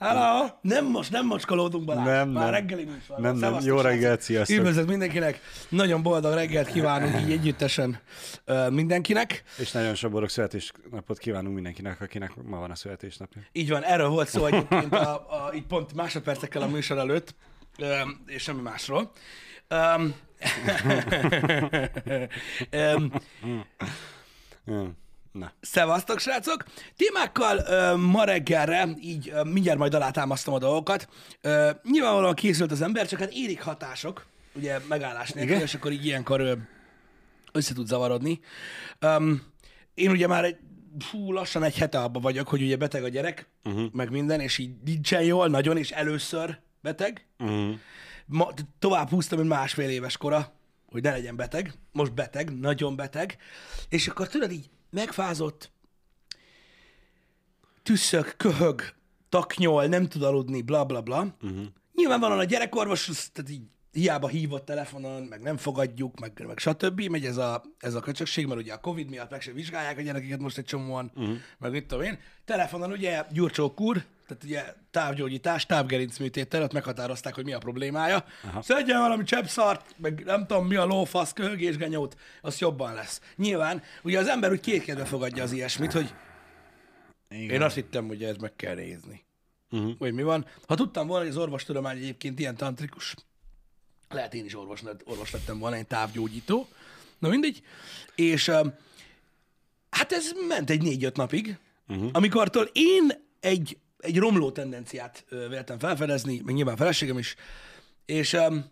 Hello! Nem most, nem mocskolódunk Balázs. Nem, Már nem. reggeli műsor. Nem, nem. Jó reggelt, sziasztok. Üdvözlet mindenkinek. Nagyon boldog reggelt kívánunk így együttesen ö, mindenkinek. És nagyon sok boldog születésnapot kívánunk mindenkinek, akinek ma van a születésnapja. Így van, erről volt szó egyébként a, a, így pont másodpercekkel a műsor előtt, öm, és semmi másról. Um, um. Na. Szevasztok, srácok! Témákkal ö, ma reggelre, így ö, mindjárt majd alátámasztom a dolgokat. Ö, nyilvánvalóan készült az ember, csak hát érik hatások, ugye megállás nélkül, és akkor így ilyenkor ö, össze tud zavarodni. Um, én ugye már egy, fú, lassan egy hete abban vagyok, hogy ugye beteg a gyerek, uh-huh. meg minden, és így nincsen jól, nagyon, és először beteg. Uh-huh. Ma, tovább húztam, mint másfél éves kora, hogy ne legyen beteg. Most beteg, nagyon beteg. És akkor tudod így, megfázott, tüsszök, köhög, taknyol, nem tud aludni, bla bla bla. Uh-huh. Nyilvánvalóan a gyerekorvos, tehát így hiába hívott telefonon, meg nem fogadjuk, meg, meg stb. Megy ez a, ez a köcsökség, mert ugye a Covid miatt meg sem vizsgálják a gyerekeket most egy csomóan, uh-huh. meg mit tudom én. Telefonon ugye Gyurcsó kur, tehát ugye távgyógyítás, távgerincműtéttel, ott meghatározták, hogy mi a problémája. Aha. Szedjen valami cseppszart, meg nem tudom mi a lófasz, köhögésgenyót, az jobban lesz. Nyilván, ugye az ember úgy kétkedve fogadja az ilyesmit, hogy Igen. én azt hittem, hogy ez meg kell nézni. Uh-huh. Hogy mi van. Ha tudtam volna, hogy az orvostudomány egyébként ilyen tantrikus, lehet én is orvos, orvos lettem volna, egy távgyógyító. Na mindegy. És hát ez ment egy négy-öt napig, uh-huh. amikortól én egy, egy romló tendenciát véltem felfedezni, meg nyilván feleségem is, és um,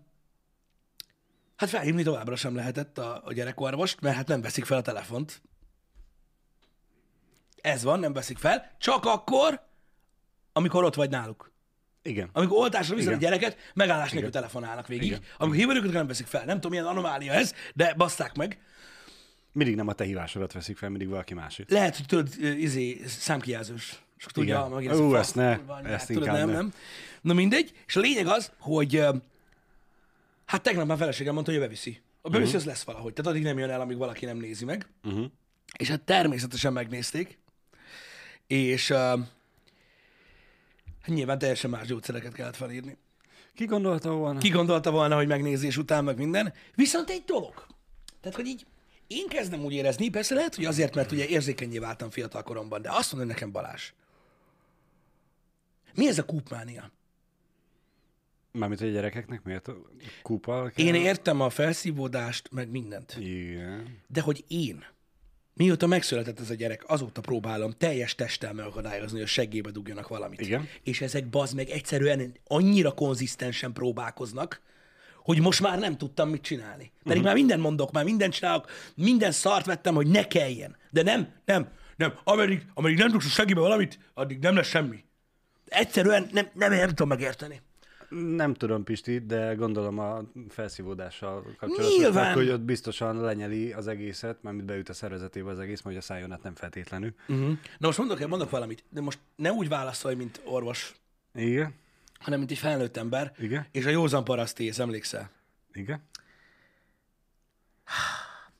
hát felhívni továbbra sem lehetett a, a gyerekorvost, mert hát nem veszik fel a telefont. Ez van, nem veszik fel. Csak akkor, amikor ott vagy náluk. Igen. Amikor oltásra viszed a gyereket, megállás nélkül telefonálnak végig. Igen. Amikor hívod őket, nem veszik fel. Nem tudom, milyen anomália ez, de basszák meg. Mindig nem a te hívásodat veszik fel, mindig valaki másik. Lehet, hogy tudod, izé, számkijelzős. És tudja, Igen. megint ez Ú, ezt ne, ezt tudod, nem, ne. nem. Na mindegy. És a lényeg az, hogy hát tegnap már feleségem mondta, hogy ő beviszi. A beviszi, uh-huh. az lesz valahogy. Tehát addig nem jön el, amíg valaki nem nézi meg. Uh-huh. És hát természetesen megnézték. És uh, nyilván teljesen más gyógyszereket kellett felírni. Ki gondolta volna? Ki gondolta volna, hogy megnézés után, meg minden. Viszont egy dolog. Tehát, hogy így én kezdem úgy érezni, persze lehet, hogy azért, mert ugye érzékenyé váltam fiatal koromban, de azt mondod nekem Balázs. Mi ez a kúpmánia? Mármint, hogy a gyerekeknek miért a kell? Én értem a felszívódást, meg mindent. Igen. De hogy én, mióta megszületett ez a gyerek, azóta próbálom teljes testtel megakadályozni, hogy a seggébe dugjanak valamit. Igen. És ezek bazd meg egyszerűen annyira konzisztensen próbálkoznak, hogy most már nem tudtam mit csinálni. Pedig uh-huh. már mindent mondok, már mindent csinálok, minden szart vettem, hogy ne kelljen. De nem, nem, nem. Ameddig, ameddig nem dugsz a seggébe valamit, addig nem lesz semmi. Egyszerűen nem, nem, nem tudom megérteni. Nem tudom, Pisti, de gondolom a felszívódással kapcsolatos, Nyilván. hogy ott biztosan lenyeli az egészet, mármint beüt a szervezetébe az egész, majd a szájon át nem feltétlenül. Uh-huh. Na most mondok, mondok valamit, de most ne úgy válaszolj, mint orvos, Igen, hanem mint egy felnőtt ember, Igen. és a józan parasztész, emlékszel? igen.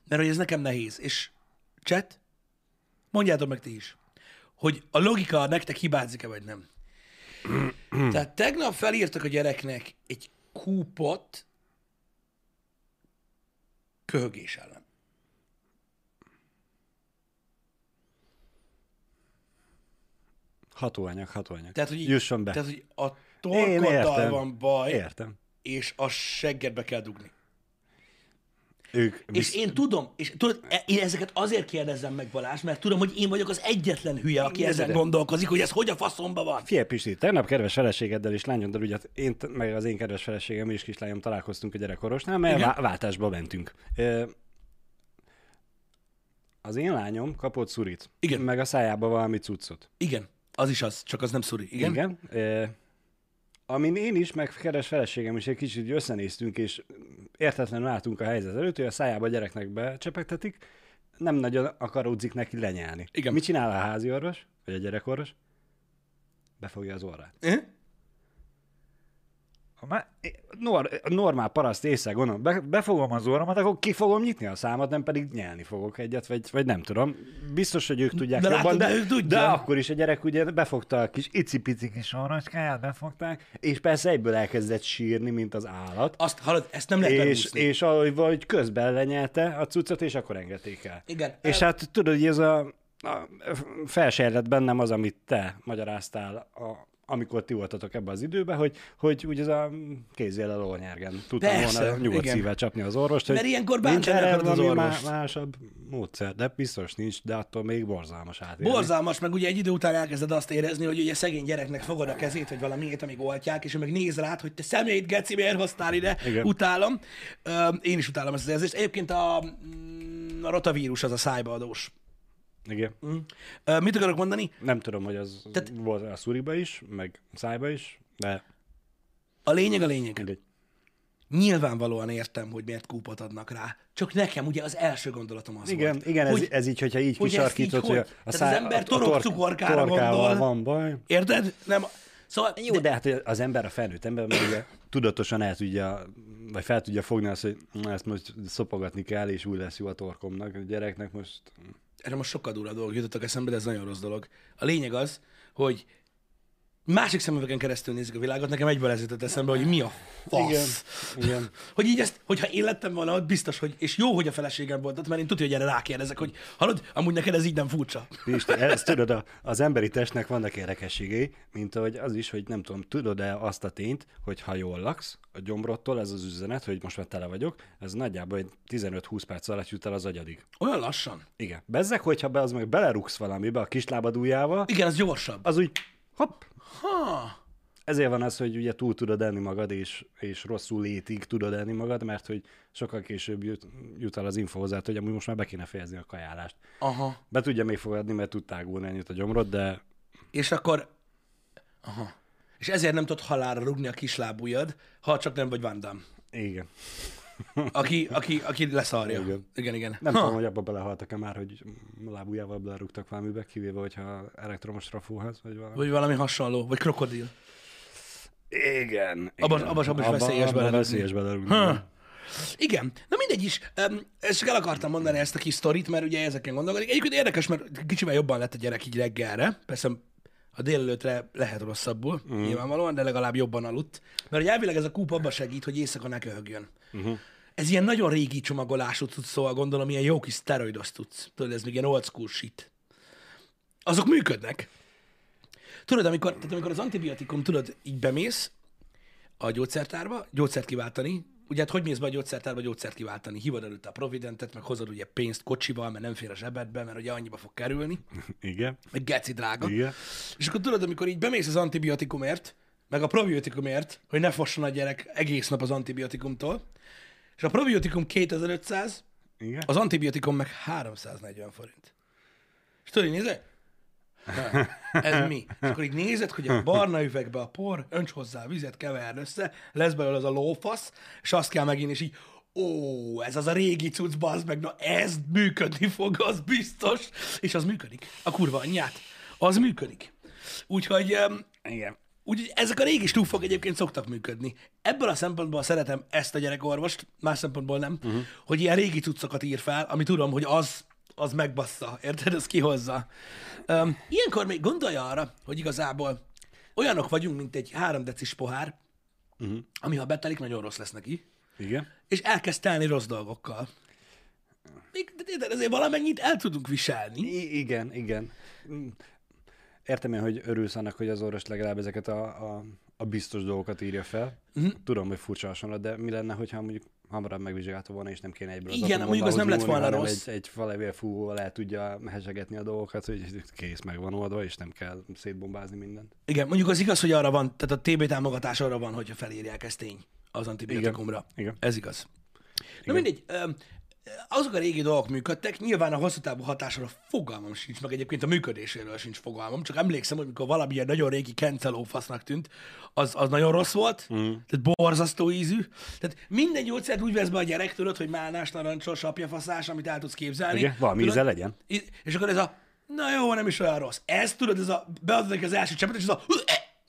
Mert hogy ez nekem nehéz. És chat, mondjátok meg ti is, hogy a logika nektek hibázik-e, vagy nem. Tehát tegnap felírtak a gyereknek egy kúpot köhögés ellen. Hatóanyag, hatóanyag. Tehát, hogy, Jusson be. tehát, hogy a torkoddal van baj, Értem. és a seggedbe kell dugni. Ők És biz... én tudom, és tudod, e- én ezeket azért kérdezem meg Balázs, mert tudom, hogy én vagyok az egyetlen hülye, aki ezen de- gondolkozik, hogy ez hogy a faszomba van. Figyelj, Pisti, tegnap kedves feleségeddel és lányoddal, ugye hát én, meg az én kedves feleségem és kislányom találkoztunk a gyerekorosnál, mert Igen. vá- váltásba mentünk. Az én lányom kapott szurit. Igen. Meg a szájába valami cuccot. Igen, az is az, csak az nem szuri. Igen? Igen. Amin én is, meg kedves feleségem is egy kicsit összenéztünk, és értetlenül álltunk a helyzet előtt, hogy a szájába a gyereknek becsepegtetik, nem nagyon akaródzik neki lenyelni. Igen. Mit csinál a házi orvos, vagy a gyerekorvos? Befogja az orrát. Eh? Már nor, normál paraszt észre gondolom, be, befogom az orromat, akkor ki fogom nyitni a számat, nem pedig nyelni fogok egyet, vagy, vagy nem tudom. Biztos, hogy ők tudják De jobban, látod, de, ők tudják. de akkor is a gyerek ugye befogta a kis icipici kis orrocskáját, befogták, és persze egyből elkezdett sírni, mint az állat. Azt hallod, ezt nem lehet És, elúszni. és ahogy vagy közben lenyelte a cuccot, és akkor engedték el. Igen. És El- hát tudod, hogy ez a, a felsejlett bennem az, amit te magyaráztál, a, amikor ti voltatok ebbe az időbe, hogy, hogy úgy ez a kézél a lónyergen. Tudtam Persze, volna nyugodt igen. szívvel csapni az orvost, hogy Mert ilyenkor nincs erre az orvost. másabb módszer, de biztos nincs, de attól még borzalmas átélni. Borzalmas, meg ugye egy idő után elkezded azt érezni, hogy ugye szegény gyereknek fogod a kezét, vagy valamiért, amíg oltják, és ő meg néz rád, hogy te szemét, geci, miért hoztál ide? Igen. Utálom. Én is utálom ezt az érzést. Egyébként a, mm, a rotavírus az a szájba Igen. Ö, Mit akarok mondani? Nem tudom, hogy az Tehát- volt a szuriba is, meg szájba is, de A lényeg a lényeg. mindegy. Nyilvánvalóan értem, hogy miért kúpot adnak rá. Csak nekem ugye az első gondolatom az Igen, volt. igen ez, hogy, ez így, hogyha így hogy kisarkítod, hogy a, hogy? a, Tehát az ember torok cukorkára gondol. van baj. Érted? Nem. Szóval, Jó, de hát az ember, a felnőtt ember, meg ugye tudatosan el tudja, vagy fel tudja fogni azt, hogy ezt most szopogatni kell, és úgy lesz jó a torkomnak. A gyereknek most... erre most sokkal durva dolgok jutottak eszembe, de ez nagyon rossz dolog. A lényeg az, hogy másik szemüvegen keresztül nézik a világot, nekem egyből ez jutott eszembe, hogy mi a fasz. Igen, igen. Hogy így ezt, hogyha én lettem volna ott, biztos, hogy, és jó, hogy a feleségem volt ott, mert én tudja, hogy erre rákérdezek, hogy hallod, amúgy neked ez így nem furcsa. Pisti, ezt tudod, a, az emberi testnek vannak érdekességei, mint ahogy az is, hogy nem tudom, tudod-e azt a tényt, hogy ha jól laksz, a gyomrodtól ez az üzenet, hogy most már tele vagyok, ez nagyjából egy 15-20 perc alatt jut el az agyadig. Olyan lassan. Igen. Bezzek, hogyha be az meg belerugsz valamibe a kislábad ujjával, Igen, az gyorsabb. az úgy hopp, Ha. Ezért van az, hogy ugye túl tudod enni magad, és, és rosszul létig tudod enni magad, mert hogy sokkal később jut, jut el az info hogy amúgy most már be kéne fejezni a kajálást. Aha. Be tudja még fogadni, mert tud tágulni ennyit a gyomrod, de És akkor... Aha. És ezért nem tudod halálra rugni a kislábujjad, ha csak nem vagy Van Damme, igen. Aki, aki, aki leszarja. Igen. igen. igen. Nem Ha. tudom, hogy abba belehaltak-e már, hogy a lábujjával belerúgtak valamibe, kivéve, hogyha elektromos trafóház, vagy valami. Vagy valami hasonló, vagy krokodil. Igen. Abba- igen. abba- abba is veszélyes abba belerúgni. veszélyes belerúgni. Ha. Igen. Na mindegy is. Um, ezt csak el akartam mondani ezt a kis sztorit, mert ugye ezeken gondolkodik. Egyébként érdekes, mert kicsivel jobban lett a gyerek így reggelre. Persze a délelőtre lehet rosszabbul, mm. nyilvánvalóan, de legalább jobban aludt. Mert ugye elvileg ez a kúp abba segít, hogy éjszaka ne köhögjön. Uh-huh. Ez ilyen nagyon régi csomagolású tudsz, szóval gondolom, ilyen jó kis szteroidos tudsz. Tudod, ez még ilyen old school shit. Azok működnek. Tudod, amikor, tehát amikor az antibiotikum, tudod, így bemész a gyógyszertárba, gyógyszert kiváltani, ugye hát hogy mész be a gyógyszertárba gyógyszert kiváltani? Hívod előtte a Providentet, meg hozod ugye pénzt kocsival, mert nem fér a zsebedbe, mert ugye annyiba fog kerülni, Igen. meg geci drága. Igen. És akkor tudod, amikor így bemész az antibiotikumért, meg a probiotikumért, hogy ne fosson a gyerek egész nap az antibiotikumtól, és a probiotikum 2500, Igen. az antibiotikum meg 340 forint. És tudod, így nézed? Ha, Ez mi? És akkor így nézed, hogy a barna üvegbe a por, önts hozzá vizet, keverd össze, lesz belőle az a lófasz, és azt kell megint, és így, ó, ez az a régi cucc, bazd meg, na ez működni fog, az biztos. És az működik. A kurva anyját. Az működik. Úgyhogy em, Igen. Úgyhogy ezek a régi stúfok egyébként szoktak működni. Ebből a szempontból szeretem ezt a gyerekorvost, más szempontból nem, uh-huh. hogy ilyen régi cuccokat ír fel, ami tudom, hogy az, az megbassza, érted? Ez kihozza. Um, ilyenkor még gondolja arra, hogy igazából olyanok vagyunk, mint egy három decis pohár, uh-huh. ami ha betelik, nagyon rossz lesz neki, Igen. és elkezd telni rossz dolgokkal. Még, de, de ezért valamennyit el tudunk viselni. I- igen, igen. Értem én, hogy örülsz annak, hogy az orvos legalább ezeket a, a, a biztos dolgokat írja fel. Mhm. Tudom, hogy furcsa hasonlat, de mi lenne, hogyha mondjuk hamarabb megvizsgálta volna, és nem kéne egyből az Igen, atombomba mondjuk az nem lett volna rossz. Egy, egy falevél fúvóval el tudja hezsegetni a dolgokat, hogy kész, meg van oldva, és nem kell szétbombázni mindent. Igen, mondjuk az igaz, hogy arra van, tehát a TB támogatás arra van, hogyha felírják, ez tény az antibiotikumra. Igen. Ez igaz. Na mindegy, öm, azok a régi dolgok működtek, nyilván a hosszú távú hatásra fogalmam sincs, meg egyébként a működéséről sincs fogalmam, csak emlékszem, hogy mikor valami ilyen nagyon régi kencelófasznak tűnt, az, az nagyon rossz volt, mm. tehát borzasztó ízű. Tehát minden gyógyszert úgy vesz be a gyerek, tudod, hogy málnás, narancsos, apjafaszás, amit el tudsz képzelni. Igen, valami Tudod, íze legyen. És akkor ez a, na jó, nem is olyan rossz. Ez tudod, ez a, beadod neki az első csepet, és ez a,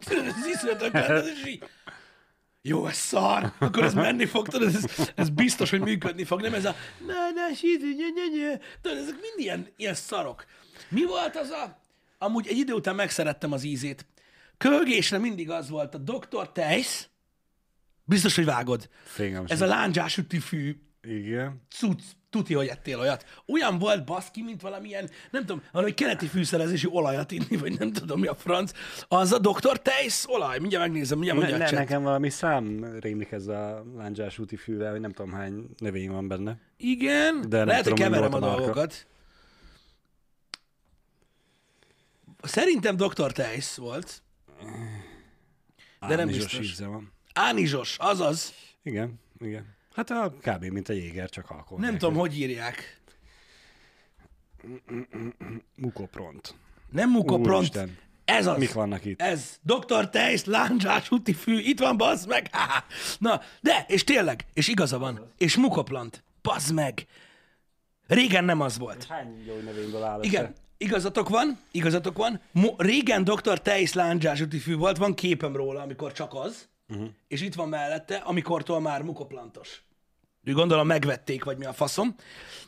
ez iszonyatosan kell, és így, jó, ez szar, akkor ez menni fog, tudod, ez, ez biztos, hogy működni fog, nem ez a na, na, síti, nye, nye, nye. Tudod, ezek mind ilyen, ilyen szarok. Mi volt az a... Amúgy egy idő után megszerettem az ízét. Kölgésre mindig az volt a Dr. Tejsz, biztos, hogy vágod. Fingem Ez a lándzsás fű Igen. cucc, tuti, hogy ettél olyat. Olyan volt baszki, mint valamilyen, nem tudom, valami keleti fűszerezési olajat inni, vagy nem tudom mi a franc. Az a Dr. Tejsz olaj. Mindjárt megnézem, mindjárt Ne, mondja ne, a chat. nekem valami szám rémlik ez a lándzsás úti fűvel, hogy nem tudom hány növény van benne. Igen, De nem lehet, tudom, hogy keverem a a dolgokat. Szerintem Dr. Tejsz volt. De nem Ánizsos biztos. íze van. Ánizsos, azaz. Igen, igen. Hát a, kb. mint a jéger, csak alkohol. Nem nélkül. tudom, hogy írják. Mukopront. Nem mukopront. Úristen. Ez az. Mik vannak itt? Ez. Dr. Tejsz, lándzsás úti fű. Itt van, bazd meg. Na, de, és tényleg, és igaza van. És mukoplant. Bazd meg. Régen nem az volt. Hány jó növényből áll Igen, igazatok van, igazatok van. Mo- régen Dr. Tejsz lándzsás úti fű volt, van képem róla, amikor csak az, uh-huh. és itt van mellette, amikortól már mukoplantos. Gondolom megvették, vagy mi a faszom.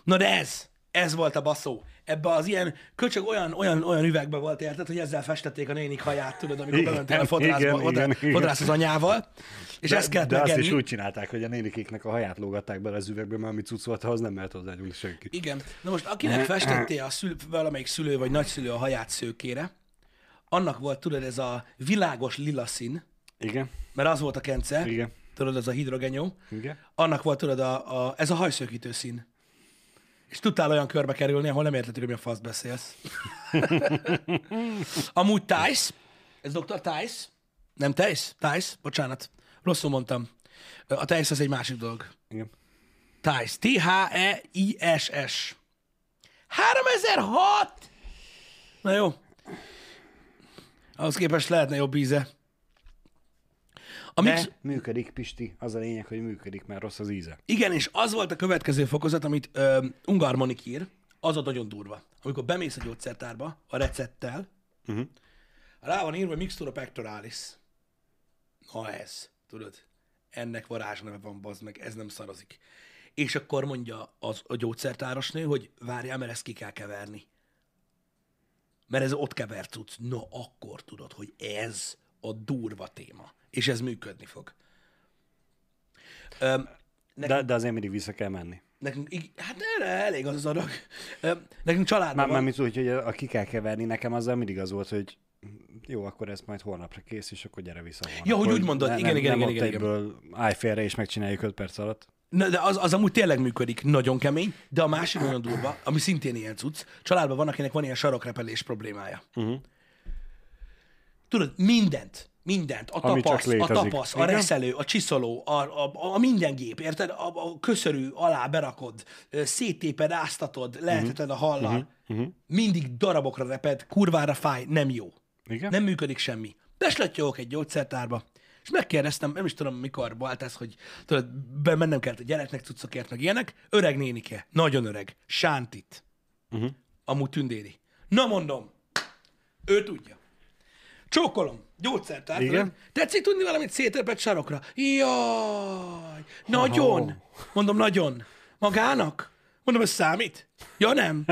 Na de ez, ez volt a baszó. Ebbe az ilyen köcsög olyan, olyan, olyan üvegbe volt, érted, hogy ezzel festették a nénik haját, tudod, amikor Igen, bementél a fodrászba, igen, igen, fodrász az anyával, és ezt kellett De azt megenni. is úgy csinálták, hogy a nénikéknek a haját lógatták bele az üvegbe, mert ami cucc volt, ahhoz nem mehet hozzányúlni senki. Igen. Na most akinek festetté a szül, valamelyik szülő vagy nagyszülő a haját szőkére, annak volt, tudod, ez a világos lila szín, Igen, mert az volt a kence, igen, tudod, ez a hidrogenyó, igen. annak volt, tudod, a, a, ez a hajszőkítő szín. És tudtál olyan körbe kerülni, ahol nem értettük, hogy a fasz beszélsz. Amúgy Tice, ez Dr. Tice, nem Tice, Tice, bocsánat, rosszul mondtam. A Tice az egy másik dolog. igen. Tice, T-H-E-I-S-S. 3006! Na jó. Ahhoz képest lehetne jobb íze. A mix... De működik, Pisti. Az a lényeg, hogy működik, mert rossz az íze. Igen, és az volt a következő fokozat, amit ö, Ungar Monik ír, az a nagyon durva. Amikor bemész a gyógyszertárba a recepttel, Uh-huh. rá van írva Mixtura Pectoralis. Na ez, tudod, ennek varázsneve van, bazd meg, ez nem szarozik. És akkor mondja az, a gyógyszertárosnő, hogy várjál, mert ezt ki kell keverni. Mert ez ott kevert cucc. Na, akkor tudod, hogy ez a durva téma. És ez működni fog. Öm, De, de azért mindig vissza kell menni. Nekünk, hát erre elég az az adag. Ö, Nekünk családban Már, van. már mit úgy, hogy a ki kell keverni, nekem azzal mindig az volt, hogy jó, akkor ez majd holnapra kész, és akkor gyere vissza holnap. Ja, hogy úgy mondod. Ne, Igen, nem, igen, nem igen, igen, igen. egyből állj félre, és megcsináljuk 5 perc alatt. Na, de az, az amúgy tényleg működik, nagyon kemény, de a másik nagyon durva, ami szintén ilyen cucc, családban van, akinek van ilyen sarokrepelés problémája. Uh-huh. Tudod, mindent, mindent, a Ami tapasz, a tapasz, a reszelő, a csiszoló, a, a, a minden gép, érted? A, a köszörű alá berakod, széttéped, áztatod, leheteted a hallal, uh-huh. mindig darabokra reped, kurvára fáj, nem jó. Igen? Nem működik semmi. Beslettyogok egy gyógyszertárba, és megkérdeztem, nem is tudom mikor volt ez, hogy tudod, bemennem kellett a gyereknek cuccokért, meg ilyenek. Öreg nénike, nagyon öreg, Sántit. Uh-huh. Amúgy tündéri. Na mondom, ő tudja. Csókolom, gyógyszertár. Igen? tudod? Tetszik tudni valamit szétrepett sarokra? Jaj, nagyon. Oh. Mondom, nagyon. Magának? Mondom, ez számít? Ja, nem.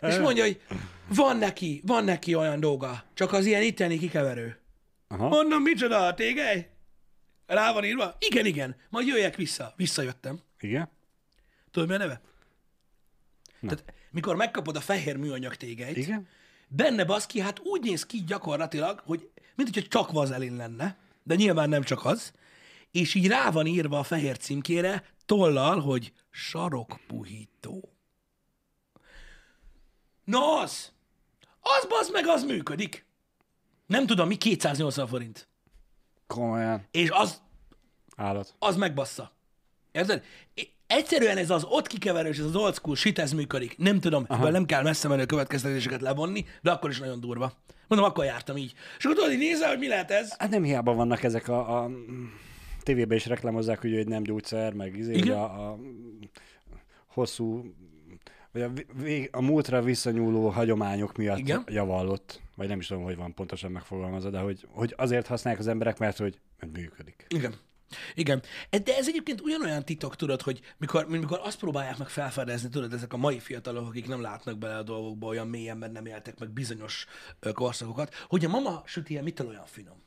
És mondja, hogy van neki, van neki olyan dolga, csak az ilyen itteni kikeverő. Aha. Mondom, micsoda a tégely? Rá van írva? Igen, igen. Majd jöjjek vissza. Visszajöttem. Igen? Tudod, mi a neve? Tehát, mikor megkapod a fehér műanyag tégelyt, Igen? Benne baszki, hát úgy néz ki gyakorlatilag, hogy mint hogyha csak vazelin lenne, de nyilván nem csak az, és így rá van írva a fehér címkére tollal, hogy sarokpuhító. No az! Az bazd meg, az működik. Nem tudom, mi 280 forint. Komolyan. És az, Állat. az megbassza. Érted? Egyszerűen ez az ott kikeverős, ez az old school shit, ez működik. Nem tudom, ebből nem kell messze menő következtetéseket levonni, de akkor is nagyon durva. Mondom, akkor jártam így. És akkor tudod, így nézel, hogy mi lehet ez? Hát nem hiába vannak ezek a, a tévében is reklámozzák, hogy egy nem gyógyszer, meg izé, a, a hosszú, vagy a, vég, a múltra visszanyúló hagyományok miatt Igen. javallott, vagy nem is tudom, hogy van pontosan megfogalmazva, de hogy, hogy azért használják az emberek, mert hogy működik. Igen. Igen. De ez egyébként ugyanolyan titok, tudod, hogy mikor, mikor azt próbálják meg felfedezni, tudod, ezek a mai fiatalok, akik nem látnak bele a dolgokba olyan mélyen, mert nem éltek meg bizonyos korszakokat, hogy a mama sütije mitől olyan finom.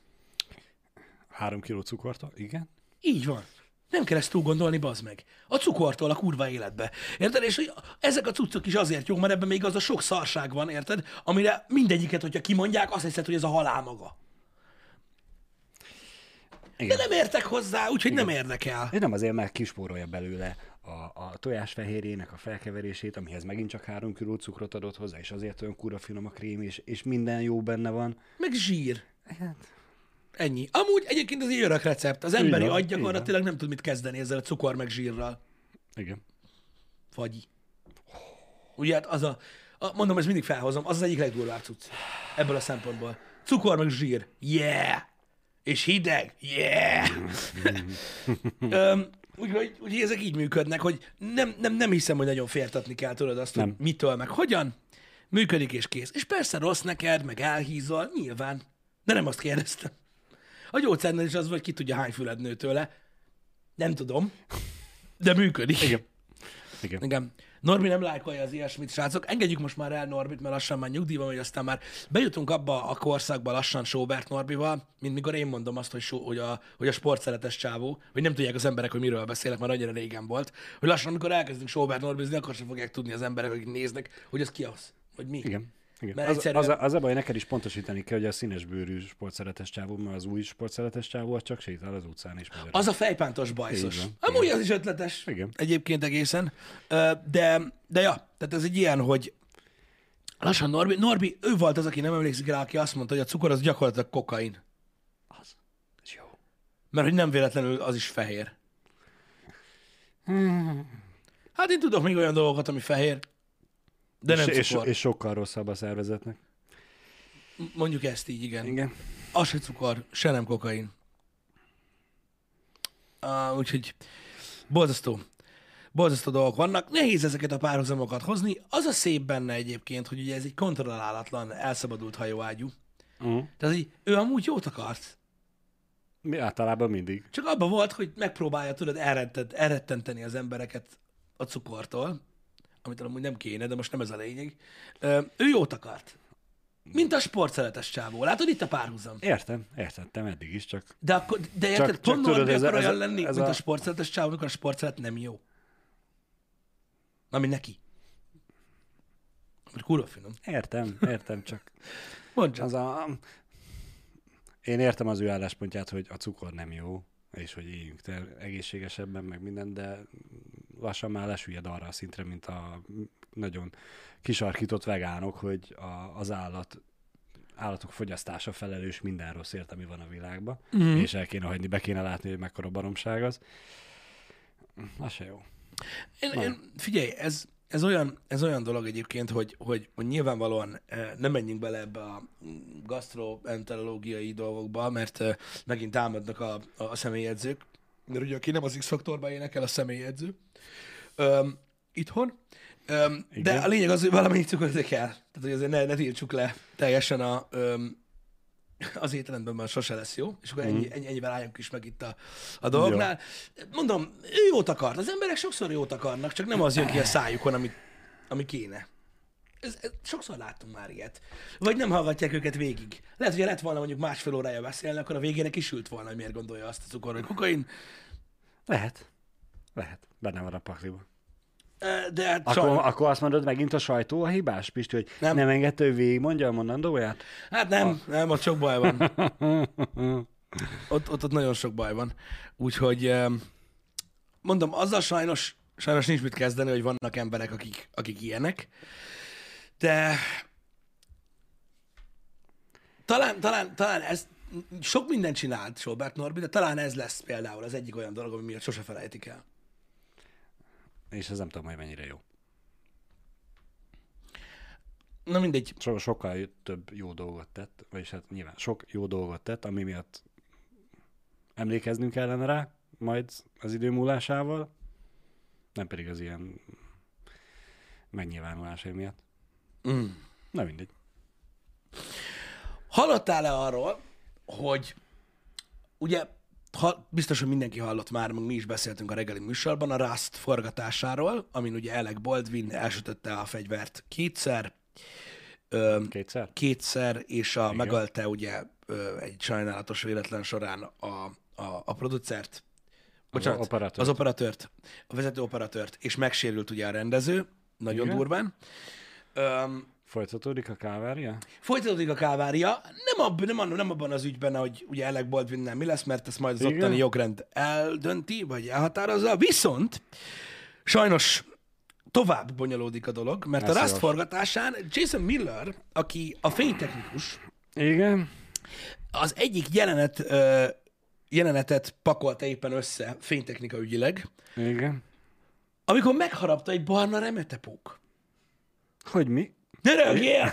Három kiló cukorta? Igen. Így van. Nem kell ezt túl gondolni, bazd meg. A cukortól a kurva életbe. Érted? És hogy ezek a cuccok is azért jók, mert ebben még az a sok szarság van, érted? Amire mindegyiket, hogyha kimondják, azt hiszed, hogy ez a halál maga. De Igen. nem értek hozzá, úgyhogy nem érdekel. És nem azért, mert kispórolja belőle a, a tojásfehérjének a felkeverését, amihez megint csak három kiló cukrot adott hozzá, és azért olyan kurva finom a krém, és, és minden jó benne van. Meg zsír. Hát, Ennyi. Amúgy egyébként ez egy örök recept. Az emberi agy gyakorlatilag nem tud mit kezdeni ezzel a cukor meg zsírral. igen. Fagyi. Ugye hát az a, a, mondom, ez mindig felhozom, az az egyik legdurvább cucc. Ebből a szempontból. Cukor meg zsír. Yeah! És hideg. Yeah! Öm, Úgyhogy úgy, ezek így működnek, hogy nem, nem, nem hiszem, hogy nagyon féltatni kell tudod azt, hogy Nem. mitől, meg hogyan. Működik és kész. És persze rossz neked, meg elhízol, nyilván. De nem azt kérdeztem. A gyógyszernél is az, vagy ki tudja, hány füled nő tőle. Nem tudom. De működik. Igen. Igen. Igen. Norbi nem lájkolja az ilyesmit, srácok. Engedjük most már el Norbit, mert lassan már nyugdíjban, hogy aztán már bejutunk abba a korszakba lassan Sobert Norbival, mint mikor én mondom azt, hogy, so, hogy, a, hogy a sportszeretes csávó, hogy nem tudják az emberek, hogy miről beszélek, mert annyira régen volt, hogy lassan, amikor elkezdünk Sobert Norbizni, akkor sem fogják tudni az emberek, akik néznek, hogy az ki az, vagy mi. Igen. Igen. Mert Az, egyszerűen- az, a, az a baj, neked is pontosítani kell, hogy a színes bőrű sportszeretes csávó, mert az új sportszeretes csávó csak sétál az utcán is. magyarul. Az a fejpántos bajszos. Van. Amúgy az is ötletes. Igen. Egyébként egészen. De, de ja, tehát ez egy ilyen, hogy lassan Norbi, Norbi, ő volt az, aki nem emlékszik rá, aki azt mondta, hogy a cukor az gyakorlatilag kokain. Az. Ez jó. Mert hogy nem véletlenül az is fehér. Hát én tudok még olyan dolgokat, ami fehér, de nem és, és, cukor. és sokkal rosszabb a szervezetnek. Mondjuk ezt így, igen. Igen. Az se cukor, se nem kokain. Uh, úgyhogy borzasztó. Borzasztó dolgok vannak. Nehéz ezeket a párhuzamokat hozni. Az a szép benne egyébként, hogy ugye ez egy kontrollálatlan, elszabadult hajóágyú. Uh-huh. Tehát így, ő amúgy jót akart. Mi általában mindig. Csak abban volt, hogy megpróbálja, tudod, elrettent, elrettenteni az embereket a cukortól, amit amúgy nem kéne, de most nem ez a lényeg. Ő jót akart. Mint a sportszeretes csávó. Látod itt a párhuzam? Értem, értettem eddig is, csak De, akkor, de érted, Csak- pont csak tudod, ez a- akar ez a- olyan lenni, ez mint a, a- sportszeretes csávó, amikor a sportszeret nem jó. Ami neki. Mert kurva finom. értem, értem, csak Mondd csak. az a... Én értem az ő álláspontját, hogy a cukor nem jó, és hogy éljünk te egészségesebben, meg minden, de lassan már lesüllyed arra a szintre, mint a nagyon kisarkított vegánok, hogy a, az állat állatok fogyasztása felelős minden rosszért, ami van a világban, mm. és el kéne hagyni, be kéne látni, hogy mekkora baromság az. Az se jó. Én, én, figyelj, ez, ez, olyan, ez olyan dolog egyébként, hogy, hogy, hogy nyilvánvalóan eh, nem menjünk bele ebbe a gastroenterológiai dolgokba, mert eh, megint támadnak a, a személyedzők, mert ugye aki nem az X-faktorban énekel, a személyedző Öm, itthon. Öm, de a lényeg az, hogy valamennyi cukrot kell. Tehát, hogy azért ne, ne tiltsuk le teljesen a, öm, az étrendben már sose lesz jó, és akkor ennyi, ennyi, ennyivel álljunk is meg itt a, a dolgnál. Mondom, ő jót akart. Az emberek sokszor jót akarnak, csak nem az jön ki a szájukon, ami, ami kéne. Ez, ez, sokszor láttunk már ilyet. Vagy nem hallgatják őket végig. Lehet, hogy lett volna mondjuk másfél órája beszélni, akkor a végére kisült volna, hogy miért gondolja azt a cukor, hogy kokain. Lehet. Lehet. Benne van a pakliban. De hát Akkor, sajnos- akkor azt mondod, megint a sajtó a hibás, Pisti, hogy Nem. nem, engedte, hogy végigmondja a mondandóját? Hát nem, nem, ott sok baj van. Ott, ott, ott nagyon sok baj van. Úgyhogy mondom, azzal sajnos, sajnos nincs mit kezdeni, hogy vannak emberek, akik, akik ilyenek. De talán, talán, talán ez, sok mindent csinált Sobert Norbi, de talán ez lesz például az egyik olyan dolog, ami miatt sose felejtik el. És ez nem tudom, hogy mennyire jó. Na mindegy. So, sokkal több jó dolgot tett, vagyis hát nyilván sok jó dolgot tett, ami miatt emlékeznünk kellene rá, majd az idő múlásával, nem pedig az ilyen megnyilvánulásai miatt. Mm. Na mindegy. Hallottál-e arról, hogy ugye ha, biztos, hogy mindenki hallott már, meg mi is beszéltünk a reggeli műsorban, a Rust forgatásáról, amin ugye Alec Baldwin elsütötte a fegyvert kétszer, ö, Kétszer? kétszer, és a, megölte ugye ö, egy sajnálatos véletlen során a, a, a producert, bocsánat, az operatőrt. az operatőrt, a vezető operatőrt, és megsérült ugye a rendező, nagyon Igen. durván. Öm, Folytatódik a kávária? Folytatódik a kávária, nem, ab, nem, nem abban az ügyben, hogy ugye Alec Baldwin mi lesz, mert ezt majd az Igen. ottani jogrend eldönti, vagy elhatározza, viszont sajnos tovább bonyolódik a dolog, mert Ez a Rust forgatásán Jason Miller, aki a fénytechnikus, Igen. az egyik jelenet, ö, jelenetet pakolta éppen össze fénytechnika ügyileg, Igen. amikor megharapta egy barna remetepók. Hogy mi? Ne rögjél!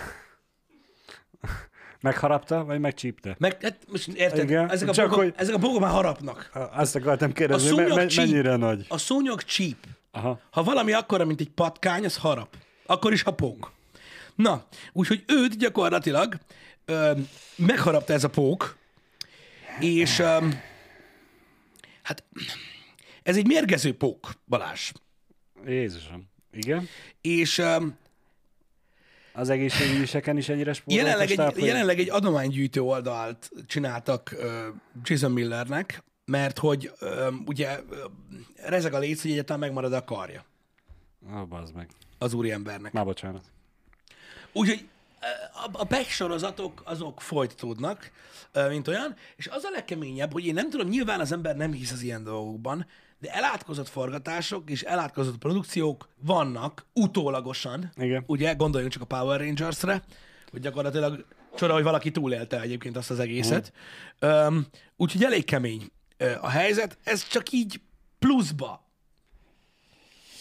Megharapta, vagy megcsípte? Meg, hát most érted, Igen, ezek a, csak bogok, hogy- ezek a bogok már harapnak. Azt akartam kérdezni, me- me- mennyire nagy? A szúnyog csíp. Aha. Ha valami akkora, mint egy patkány, az harap. Akkor is, ha pók. Na, úgyhogy őt gyakorlatilag ö, megharapta ez a pók, és ö, hát ez egy mérgező pók, Balázs. Jézusom. Igen? És ö, Az egészségügyiseken is ennyire spóroltak? jelenleg, stáb, egy, hogy- jelenleg egy adománygyűjtő oldalt csináltak ö, Jason Millernek, mert hogy ö, ugye rezeg a léc, hogy egyáltalán megmarad a karja Ah, bazd meg. az úriembernek. Már bocsánat. Úgyhogy a, a Beck sorozatok azok folytatódnak, mint olyan, és az a legkeményebb, hogy én nem tudom, nyilván az ember nem hisz az ilyen dolgokban, de elátkozott forgatások és elátkozott produkciók vannak utólagosan. Igen. Ugye, gondoljunk csak a Power Rangers-re, hogy gyakorlatilag csoda, hogy valaki túlélte egyébként azt az egészet. Um, úgyhogy elég kemény a helyzet. Ez csak így pluszba,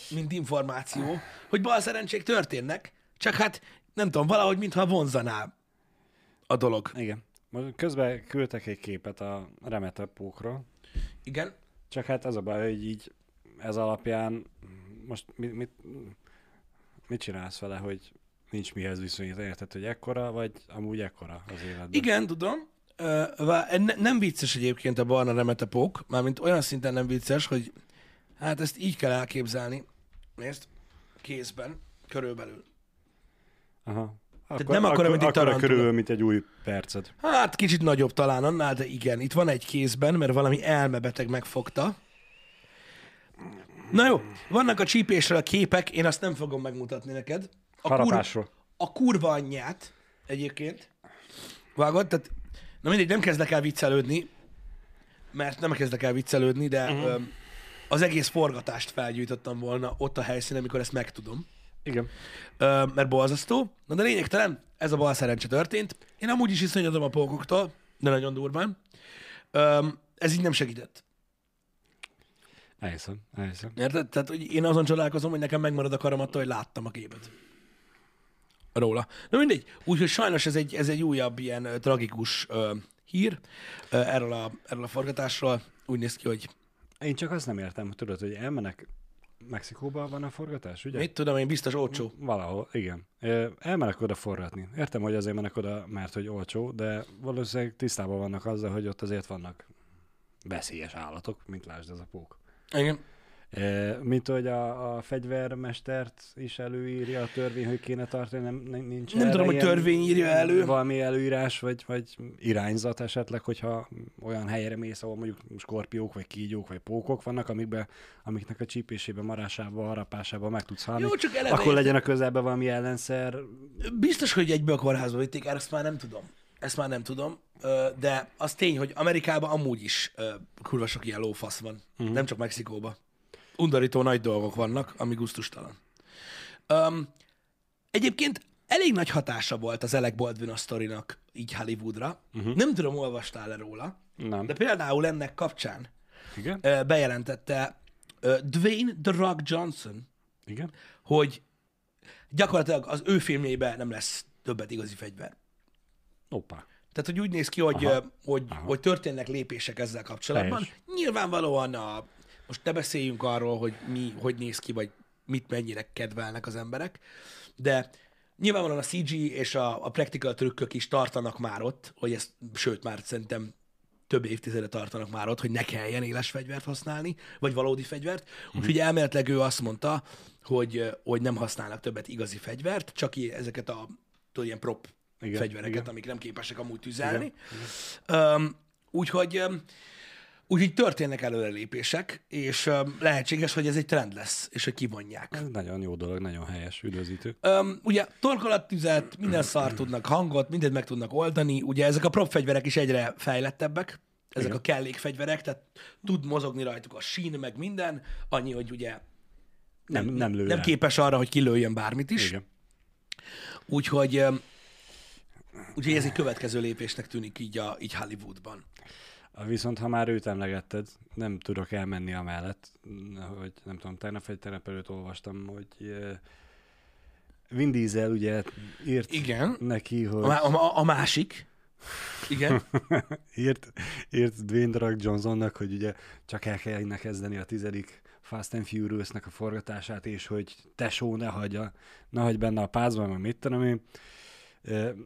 mint információ, hogy bal szerencsék történnek, csak hát nem tudom, valahogy mintha vonzaná a dolog. Igen. Közben küldtek egy képet a remetepókról, Igen? Csak hát az a baj, hogy így ez alapján most mit, mit, mit csinálsz vele, hogy nincs mihez viszonyítani, érted, hogy ekkora, vagy amúgy ekkora az életben? Igen, tudom. Ne, nem vicces egyébként a barna remetepók, mármint olyan szinten nem vicces, hogy hát ezt így kell elképzelni. Nézd, kézben, körülbelül. Aha. Akkor, nem akkora, mint egy akkora tarantula. körül, mint egy új perced. Hát kicsit nagyobb talán annál, de igen, itt van egy kézben, mert valami elmebeteg megfogta. Na jó, vannak a csípésről a képek, én azt nem fogom megmutatni neked. A, Harapásról. a kurva anyját egyébként. Vágod? Tehát, na mindegy, nem kezdek el viccelődni, mert nem kezdek el viccelődni, de uh-huh. az egész forgatást felgyújtottam volna ott a helyszínen, amikor ezt megtudom. Igen. Ö, mert borzasztó. Na de lényegtelen, ez a bal szerencse történt. Én amúgy is iszonyodom a pókoktól, de nagyon durván. Ö, ez így nem segített. Elhiszem, elhiszem. Érted? Tehát hogy én azon csodálkozom, hogy nekem megmarad a karom attól, hogy láttam a képet. Róla. Na mindegy. Úgyhogy sajnos ez egy, ez egy újabb ilyen ö, tragikus ö, hír ö, erről, a, erről a forgatásról. Úgy néz ki, hogy Én csak azt nem értem, tudod, hogy elmennek Mexikóba van a forgatás, ugye? mit tudom én, biztos olcsó. Valahol, igen. Ö, Elmenek oda forgatni. Értem, hogy azért mennek oda, mert hogy olcsó, de valószínűleg tisztában vannak azzal, hogy ott azért vannak veszélyes állatok, mint lásd ez a pók. Igen. Mint hogy a, a fegyvermestert is előírja a törvény, hogy kéne tartani, nem, nincs Nem tudom, hogy törvény írja elő. Valami előírás, vagy, vagy irányzat esetleg, hogyha olyan helyre mész, ahol mondjuk skorpiók, vagy kígyók, vagy pókok vannak, amikbe, amiknek a csípésében, marásában, harapásában meg tudsz halni. Jó, csak eleve akkor legyen a közelben valami ellenszer. Biztos, hogy egyből a kórházba vitték, ezt már nem tudom. Ezt már nem tudom, de az tény, hogy Amerikában amúgy is kurva sok ilyen lófasz van. Uh-huh. Nem csak Mexikóban. Undorító nagy dolgok vannak, ami guztustalan. Um, egyébként elég nagy hatása volt az Alec Baldwin a sztorinak így Hollywoodra. Uh-huh. Nem tudom, olvastál-e róla, Nem. de például ennek kapcsán Igen? ö, bejelentette ö, Dwayne The Rock Johnson, Igen? hogy gyakorlatilag az ő filmjében nem lesz többet igazi fegyver. Opa. Tehát, hogy úgy néz ki, hogy, Aha. hogy, hogy történnek lépések ezzel kapcsolatban. Helyes. Nyilvánvalóan a, most ne beszéljünk arról, hogy mi, hogy néz ki, vagy mit mennyire kedvelnek az emberek, de nyilvánvalóan a CG és a, a practical trükkök is tartanak már ott, hogy ezt, sőt, már szerintem több évtizede tartanak már ott, hogy ne kelljen éles fegyvert használni, vagy valódi fegyvert. Úgyhogy elméletileg ő azt mondta, hogy, hogy nem használnak többet igazi fegyvert, csak ezeket a tudod, ilyen prop igen, Igen, fegyvereket, igen. igen. amik nem képesek amúgy tüzelni. Um, úgyhogy, um, úgyhogy történnek előrelépések, és lehetséges, hogy ez egy trend lesz, és hogy kivonják. Ez nagyon jó dolog, nagyon helyes, üdvözítő. Um, ugye torkolattüzet, minden szar tudnak hangot, mindent meg tudnak oldani. Ugye ezek a prop fegyverek is egyre fejlettebbek, ezek Igen. a kellékfegyverek, tehát tud mozogni rajtuk a sín, meg minden, annyi, hogy ugye Nem, nem lő nem el. képes arra, hogy kilőjön bármit is. Igen. Úgyhogy, öm, úgyhogy ez egy következő lépésnek tűnik így, a, így Hollywoodban. Viszont ha már őt emlegetted, nem tudok elmenni amellett, hogy nem tudom, tegnap vagy tegnap előtt olvastam, hogy eh, Vin Diesel ugye írt Igen. neki, A, hogy má- a, a másik, igen, írt, írt Dwayne The Rock Johnsonnak, hogy ugye csak el kellene kezdeni a tizedik Fast and Furious-nek a forgatását, és hogy tesó ne hagyja, ne hagy benne a pázban, meg mit tudom én.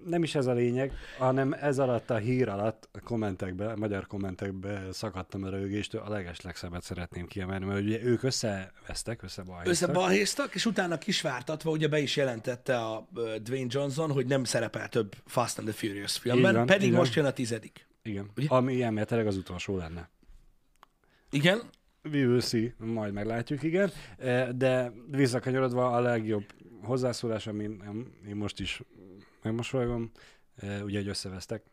Nem is ez a lényeg, hanem ez alatt a hír alatt a kommentekbe, a magyar kommentekbe szakadtam a rögéstől, a leges legszebbet szeretném kiemelni, mert ugye ők összevesztek, összebalhéztak. összebalhéztak, és utána kisvártatva ugye be is jelentette a Dwayne Johnson, hogy nem szerepel több Fast and the Furious filmben, van, pedig van. most jön a tizedik. Igen, Ugye? ami elméletileg az utolsó lenne. Igen, We will see, majd meglátjuk, igen. De visszakanyarodva a legjobb hozzászólás, amin én most is megmosolygom, ugye, hogy összevesztek.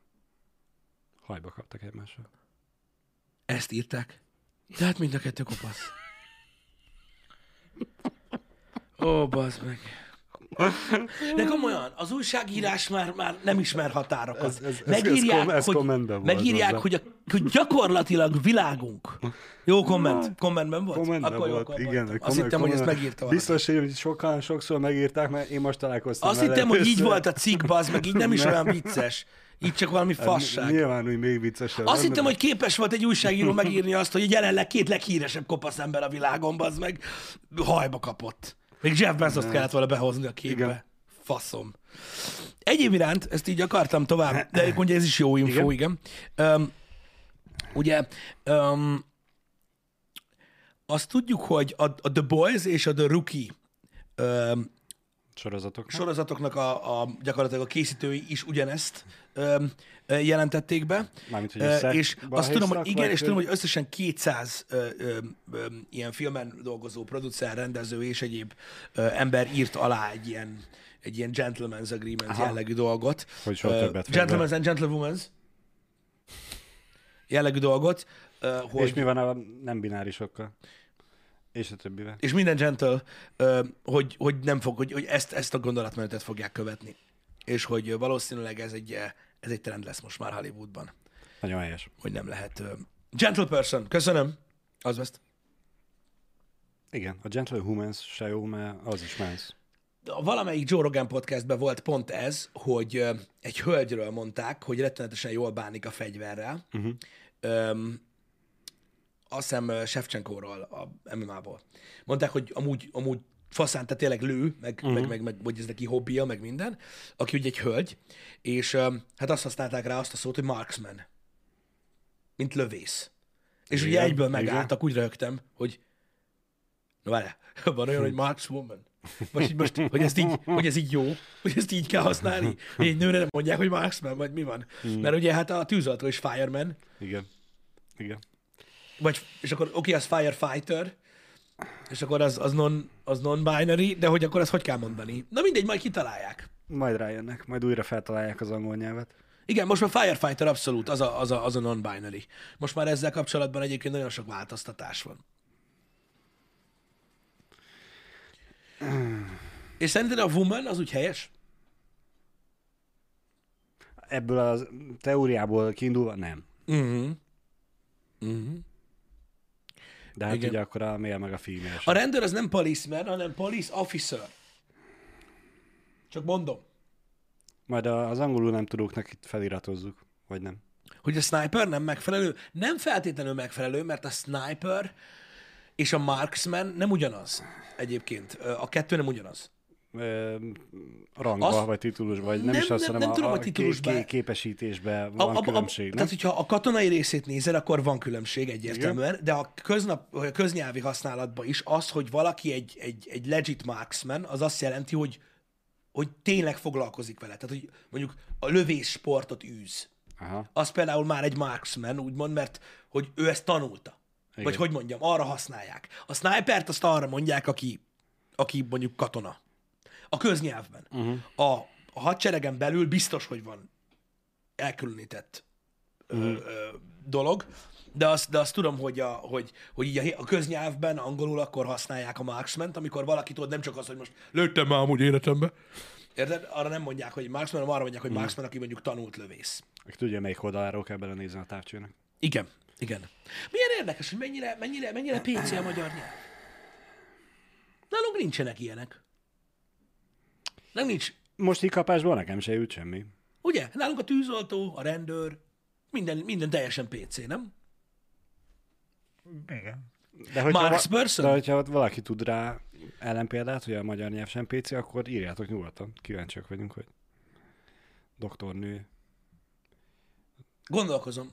Hajba kaptak egymással. ezt írták. Tehát mind a kettő kopasz. Ó, bazd meg. De komolyan, az újságírás már, már nem ismer határokat. Ez- ez- megírják, ez ez hogy, volt megírják hogy, a, hogy gyakorlatilag világunk. Jó komment. Kommentben volt? Kommentben Akkor jó, volt, akkor igen. voltam. Azt hittem, hogy ezt megírta valaki. Biztos, hogy sokan, sokszor megírták, mert én most találkoztam Azt hittem, hogy így volt a cikk, bazd meg, így nem is olyan vicces. Így csak valami fasság. Nyilván úgy még viccesebb. Azt hittem, hogy képes volt egy újságíró megírni azt, hogy jelenleg két leghíresebb kopasz ember a világon, az meg hajba kapott. Még Jeff bezos kellett volna behozni a képbe. Igen. Faszom. Egyéb iránt, ezt így akartam tovább, de ugye ez is jó info, igen. igen. Um, ugye, um, azt tudjuk, hogy a, a The Boys és a The Rookie um, Sorozatok. sorozatoknak a, a gyakorlatilag a készítői is ugyanezt ö, jelentették be. Mármint, hogy össze- és azt tudom, hogy igen, és tudom, hogy- összesen 200 ö, ö, ö, ilyen filmen dolgozó producer, rendező és egyéb ö, ember írt alá egy ilyen, egy ilyen gentleman's agreement Aha. jellegű dolgot. Hogy soha többet be. Gentleman's and gentlewomen's jellegű dolgot, ö, hogy És mi van a nem binárisokkal? És a többivel. és minden gentle, ö, hogy, hogy nem fog, hogy, hogy ezt, ezt a gondolatmenetet fogják követni. És hogy valószínűleg ez egy, ez egy trend lesz most már Hollywoodban, Nagyon helyes. hogy nem lehet. Gentle person, köszönöm. Az veszt. Igen, a Gentle Humans se jó, mert az is. A valamelyik Joe Rogan podcastben volt pont ez, hogy egy hölgyről mondták, hogy rettenetesen jól bánik a fegyverrel. Uh-huh. Öm, azt hiszem Shevchenkóról, a MMA-ból. Mondták, hogy amúgy, amúgy faszán, tehát tényleg lő, meg, uh-huh. meg, meg, meg, vagy ez neki hobbija, meg minden, aki ugye egy hölgy, és öm, hát azt használták rá azt a szót, hogy marksman. Mint lövész. És ugye Igen, egyből igen. megálltak, úgy rögtem, hogy no várjál, van olyan, hogy markswoman. Most, így most, hogy, ezt így, hogy ez így jó, hogy ezt így kell használni, hogy egy nőre nem mondják, hogy marksman, vagy mi van. Hmm. Mert ugye hát a tűzoltó is fireman, Igen. Igen. vagy, és akkor oké, okay, az firefighter, és akkor az, az, non, az non-binary, de hogy akkor ezt hogy kell mondani? Na mindegy, majd kitalálják. Majd rájönnek, majd újra feltalálják az angol nyelvet. Igen, most már firefighter abszolút, az a, az a, az a non-binary. Most már ezzel kapcsolatban egyébként nagyon sok változtatás van. És szerinted a woman az úgy helyes? Ebből a teóriából kiindulva nem. Uh-huh. Uh-huh. De hát Igen. ugye akkor a male meg a female A sem. rendőr az nem policeman, hanem police officer. Csak mondom, Majd a- az angolul nem tudóknak itt feliratozzuk, vagy nem. hogy a sniper nem megfelelő. Nem feltétlenül megfelelő, mert a sniper és a marksman nem ugyanaz egyébként. A kettő nem ugyanaz. Rangba, azt... vagy titulusba, vagy nem, Nem, is azt, nem- hanem nem tudom, a, a titulusba. ké- képesítésben A- van a- a- különbség, nem? Tehát, hogyha a katonai részét nézed, akkor van különbség egyértelműen, de a, köznap, a köznyelvi használatban is az, hogy valaki egy, egy, egy legit marksman, az azt jelenti, hogy, hogy tényleg foglalkozik vele. Tehát, hogy mondjuk a lövés sportot űz. Aha. Az például már egy marksman, úgymond, mert hogy ő ezt tanulta. Igen. Vagy Igen. hogy mondjam, arra használják. A snipert azt arra mondják, aki, aki mondjuk katona. A köznyelvben. Uh-huh. A, a hadseregen belül biztos, hogy van elkülönített uh-huh. ö, ö, dolog, de azt, de azt tudom, hogy, a, hogy, hogy így a, a köznyelvben, angolul akkor használják a marksman amikor valaki tudod, nem csak az, hogy most lőttem már amúgy életembe. Érted? Arra nem mondják, hogy marksman, hanem arra mondják, hogy marksman, aki mondjuk tanult lövész. Aki tudja, melyik oldaláról kell belenézni a távcsőnek. Igen, igen. Milyen érdekes, hogy mennyire, mennyire, mennyire PC a magyar nyelv. Nálunk nincsenek ilyenek. Nem nincs. Most így kapásból nekem se jut semmi. Ugye? Nálunk a tűzoltó, a rendőr, minden, minden teljesen PC, nem? Igen. De hogyha, Marks va- person? de hogyha valaki tud rá ellenpéldát, hogy a magyar nyelv sem PC, akkor írjátok nyugodtan. Kíváncsiak vagyunk, hogy doktornő. Gondolkozom.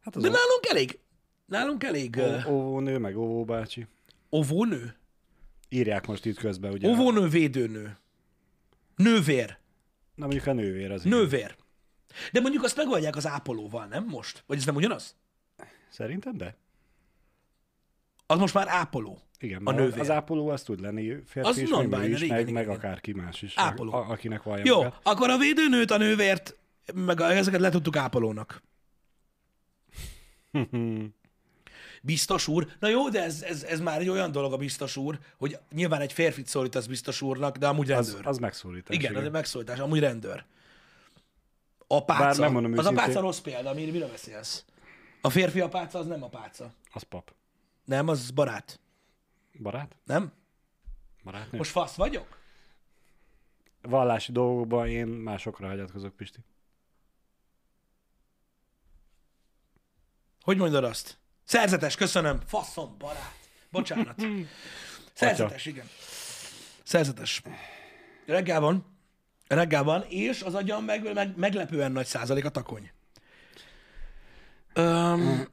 Hát az De a nálunk elég, nálunk elég ó- óvónő, meg óvóbácsi. óvónő. Írják most itt közben, ugye? Óvónő, védőnő. Nővér. Na mondjuk a nővér az igen. Nővér. De mondjuk azt megoldják az ápolóval, nem most? Vagy ez nem ugyanaz? Szerintem de. Az most már ápoló. Igen, A nővér. az ápoló az tud lenni férfi Az is, non-binary, is, igen, meg, igen, meg igen. akárki más is. Ápoló. A, akinek van Jó, magát. akkor a védőnőt, a nővért, meg a- ezeket letudtuk ápolónak. Biztos úr. Na jó, de ez, ez, ez már egy olyan dolog a biztos úr, hogy nyilván egy férfit szólítasz biztos úrnak, de amúgy Az, rendőr. az megszólítás. igen, az egy megszólítás, amúgy rendőr. Apáca. Bár megmondom az őszintén- apáca rossz példa, amire mire beszélsz? A férfi apáca az nem apáca. Az pap. Nem, az barát. Barát? Nem? Barátnő? Most fasz vagyok? Vallási dolgokban én másokra hagyatkozok, Pisti. Hogy mondod azt? Szerzetes, köszönöm. Faszom, barát. Bocsánat. Szerzetes, igen. Szerzetes. Reggel van. Reggel van, és az agyam meg, meg, meglepően nagy százalék a takony. Öm,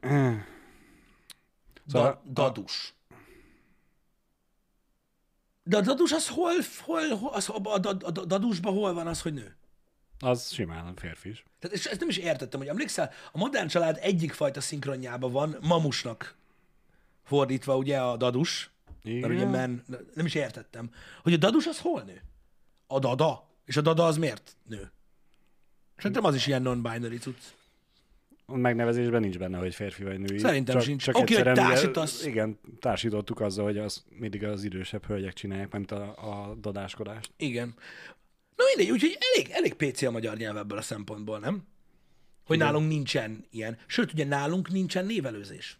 da, Szóval- dadus. De a dadus az hol, hol, hol az, a, a, a, a dadusban hol van az, hogy nő? Az simán férfi is. Tehát és ezt nem is értettem, hogy emlékszel, a modern család egyik fajta szinkronjában van mamusnak fordítva ugye a dadus, Igen. mert ugye men, nem is értettem, hogy a dadus az hol nő? A dada. És a dada az miért nő? Szerintem az is ilyen non-binary cucc. Megnevezésben nincs benne, hogy férfi vagy női. Szerintem csak, sincs. Csak Oké, hogy egyszerűen ugye- társítasz. Igen, társítottuk azzal, hogy az mindig az idősebb hölgyek csinálják, mint a, a dadáskodást. Igen. Na mindegy, úgyhogy elég, elég PC a magyar nyelv ebből a szempontból, nem? Hogy Igen. nálunk nincsen ilyen. Sőt, ugye nálunk nincsen névelőzés.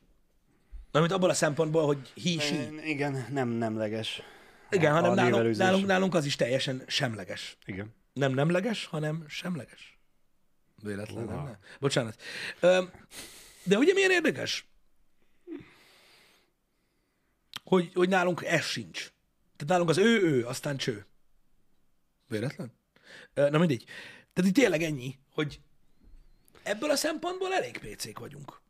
Amit abból a szempontból, hogy she. Igen, nem nemleges. Igen, a- hanem a nálunk, névelőzés. nálunk, nálunk az is teljesen semleges. Igen. Nem nemleges, hanem semleges. Véletlen? Uha. nem? Bocsánat. De ugye milyen érdekes? Hogy, hogy nálunk ez sincs. Tehát nálunk az ő, ő, aztán cső. Véletlen? Na mindegy. Tehát itt tényleg ennyi, hogy ebből a szempontból elég pécék vagyunk.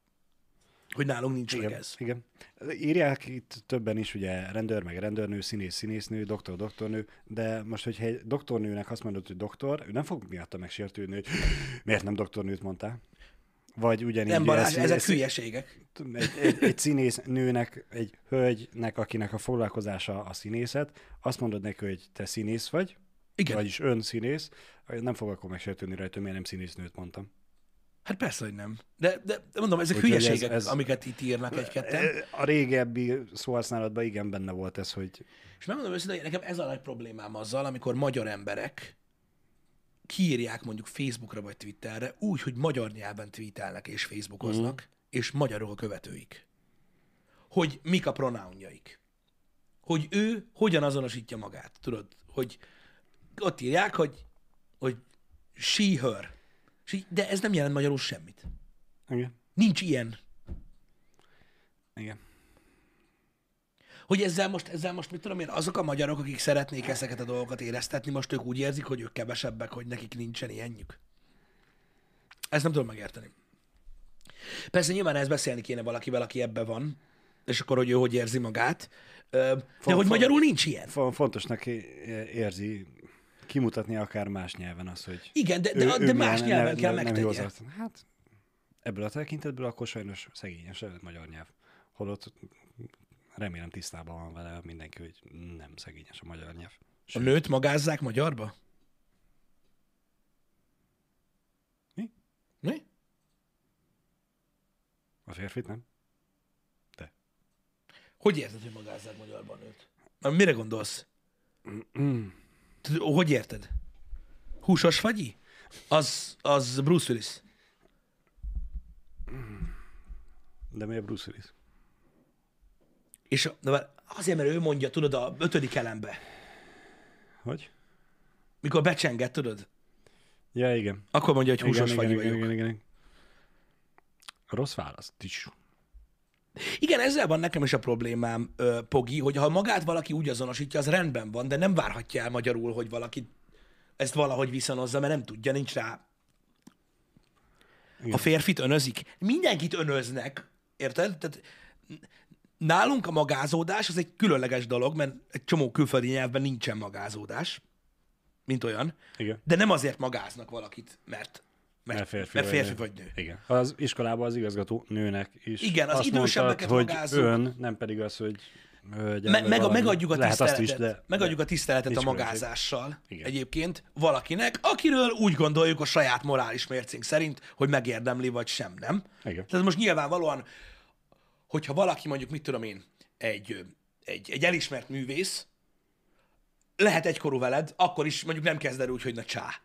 Hogy nálunk nincs meg Igen, ez. igen. Írják itt többen is, ugye rendőr, meg rendőrnő, színész, színésznő, doktor, doktornő, de most, hogyha egy doktornőnek azt mondod, hogy doktor, ő nem fog miatta megsértődni, hogy miért nem doktornőt mondtál. Vagy ugyanígy... Nem Balázs, ez- ezek ez- hülyeségek. egy, egy, egy színész nőnek, egy hölgynek, akinek a foglalkozása a színészet, azt mondod neki, hogy te színész vagy, Igen. vagyis ön színész, nem fog akkor megsértődni rajta, hogy miért nem színésznőt mondtam. Hát persze, hogy nem. De, de, mondom, ezek Úgyhogy ez- hülyeségek, ez- amiket itt írnak egy-ketten. A régebbi szóhasználatban igen benne volt ez, hogy És megmondom őszintén, hogy nekem ez a nagy problémám azzal, amikor magyar emberek kiírják mondjuk Facebookra vagy Twitterre úgy, hogy magyar nyelven tweetelnek és Facebookoznak, mm. és magyarul a követőik. Hogy mik a pronounjaik. Hogy ő hogyan azonosítja magát. Tudod, hogy ott írják, hogy, hogy she, her. She- De ez nem jelent magyarul semmit. igen, Nincs ilyen. igen. Hogy ezzel most, ezzel most mit tudom én, azok a magyarok, akik szeretnék ezeket a dolgokat éreztetni, most ők úgy érzik, hogy ők kevesebbek, hogy nekik nincsen ilyenjük. Ezt nem tudom megérteni. Persze nyilván ezt beszélni kéne valakivel, aki ebbe van, és akkor, hogy ő hogy érzi magát. De Fo- hogy magyarul nincs ilyen. Fo- Fontosnak é- érzi kimutatni akár más nyelven az, hogy Igen, de, ő- de, ő de más nyelven ne- kell ne- hozzátartozás. Hát ebből a tekintetből akkor sajnos szegényes a magyar nyelv. Holott remélem tisztában van vele mindenki, hogy nem szegényes a magyar nyelv. A nőt magázzák magyarba? Mi? Mi? A férfit nem? Hogy érted, hogy magázzák magyarba a nőt? Na, mire gondolsz? Hogy érted? Húsos fagyi? Az, az Bruce Willis. De miért Bruce Willis? És de vár- azért, mert ő mondja, tudod, a ötödik elembe, Hogy? mikor becsenget, tudod, Ja, igen. akkor mondja, hogy húsos igen, fagyi igen, vagyok. igen, igen, igen. Rossz válasz. Tis. Igen, ezzel van nekem is a problémám, Pogi, hogy ha magát valaki úgy azonosítja, az rendben van, de nem várhatja el magyarul, hogy valaki ezt valahogy viszonozza, mert nem tudja, nincs rá. Igen. A férfit önözik. Mindenkit önöznek, érted? Tehát nálunk a magázódás az egy különleges dolog, mert egy csomó külföldi nyelvben nincsen magázódás, mint olyan, Igen. de nem azért magáznak valakit, mert, mert, Mert férfi, mert vagy férfi nő. vagy nő. Igen. Az iskolában az igazgató nőnek is. Igen, az azt idősebbeket mondtad, hogy ön, nem pedig az, hogy Me- vagy meg, valami. megadjuk a Lehet tiszteletet, is, de, megadjuk a tiszteletet a magázással Igen. egyébként valakinek, akiről úgy gondoljuk a saját morális mércénk szerint, hogy megérdemli vagy sem, nem? Igen. Tehát most nyilvánvalóan, hogyha valaki mondjuk, mit tudom én, egy, egy, egy elismert művész, lehet egykorú veled, akkor is mondjuk nem kezd el úgy, hogy na csá.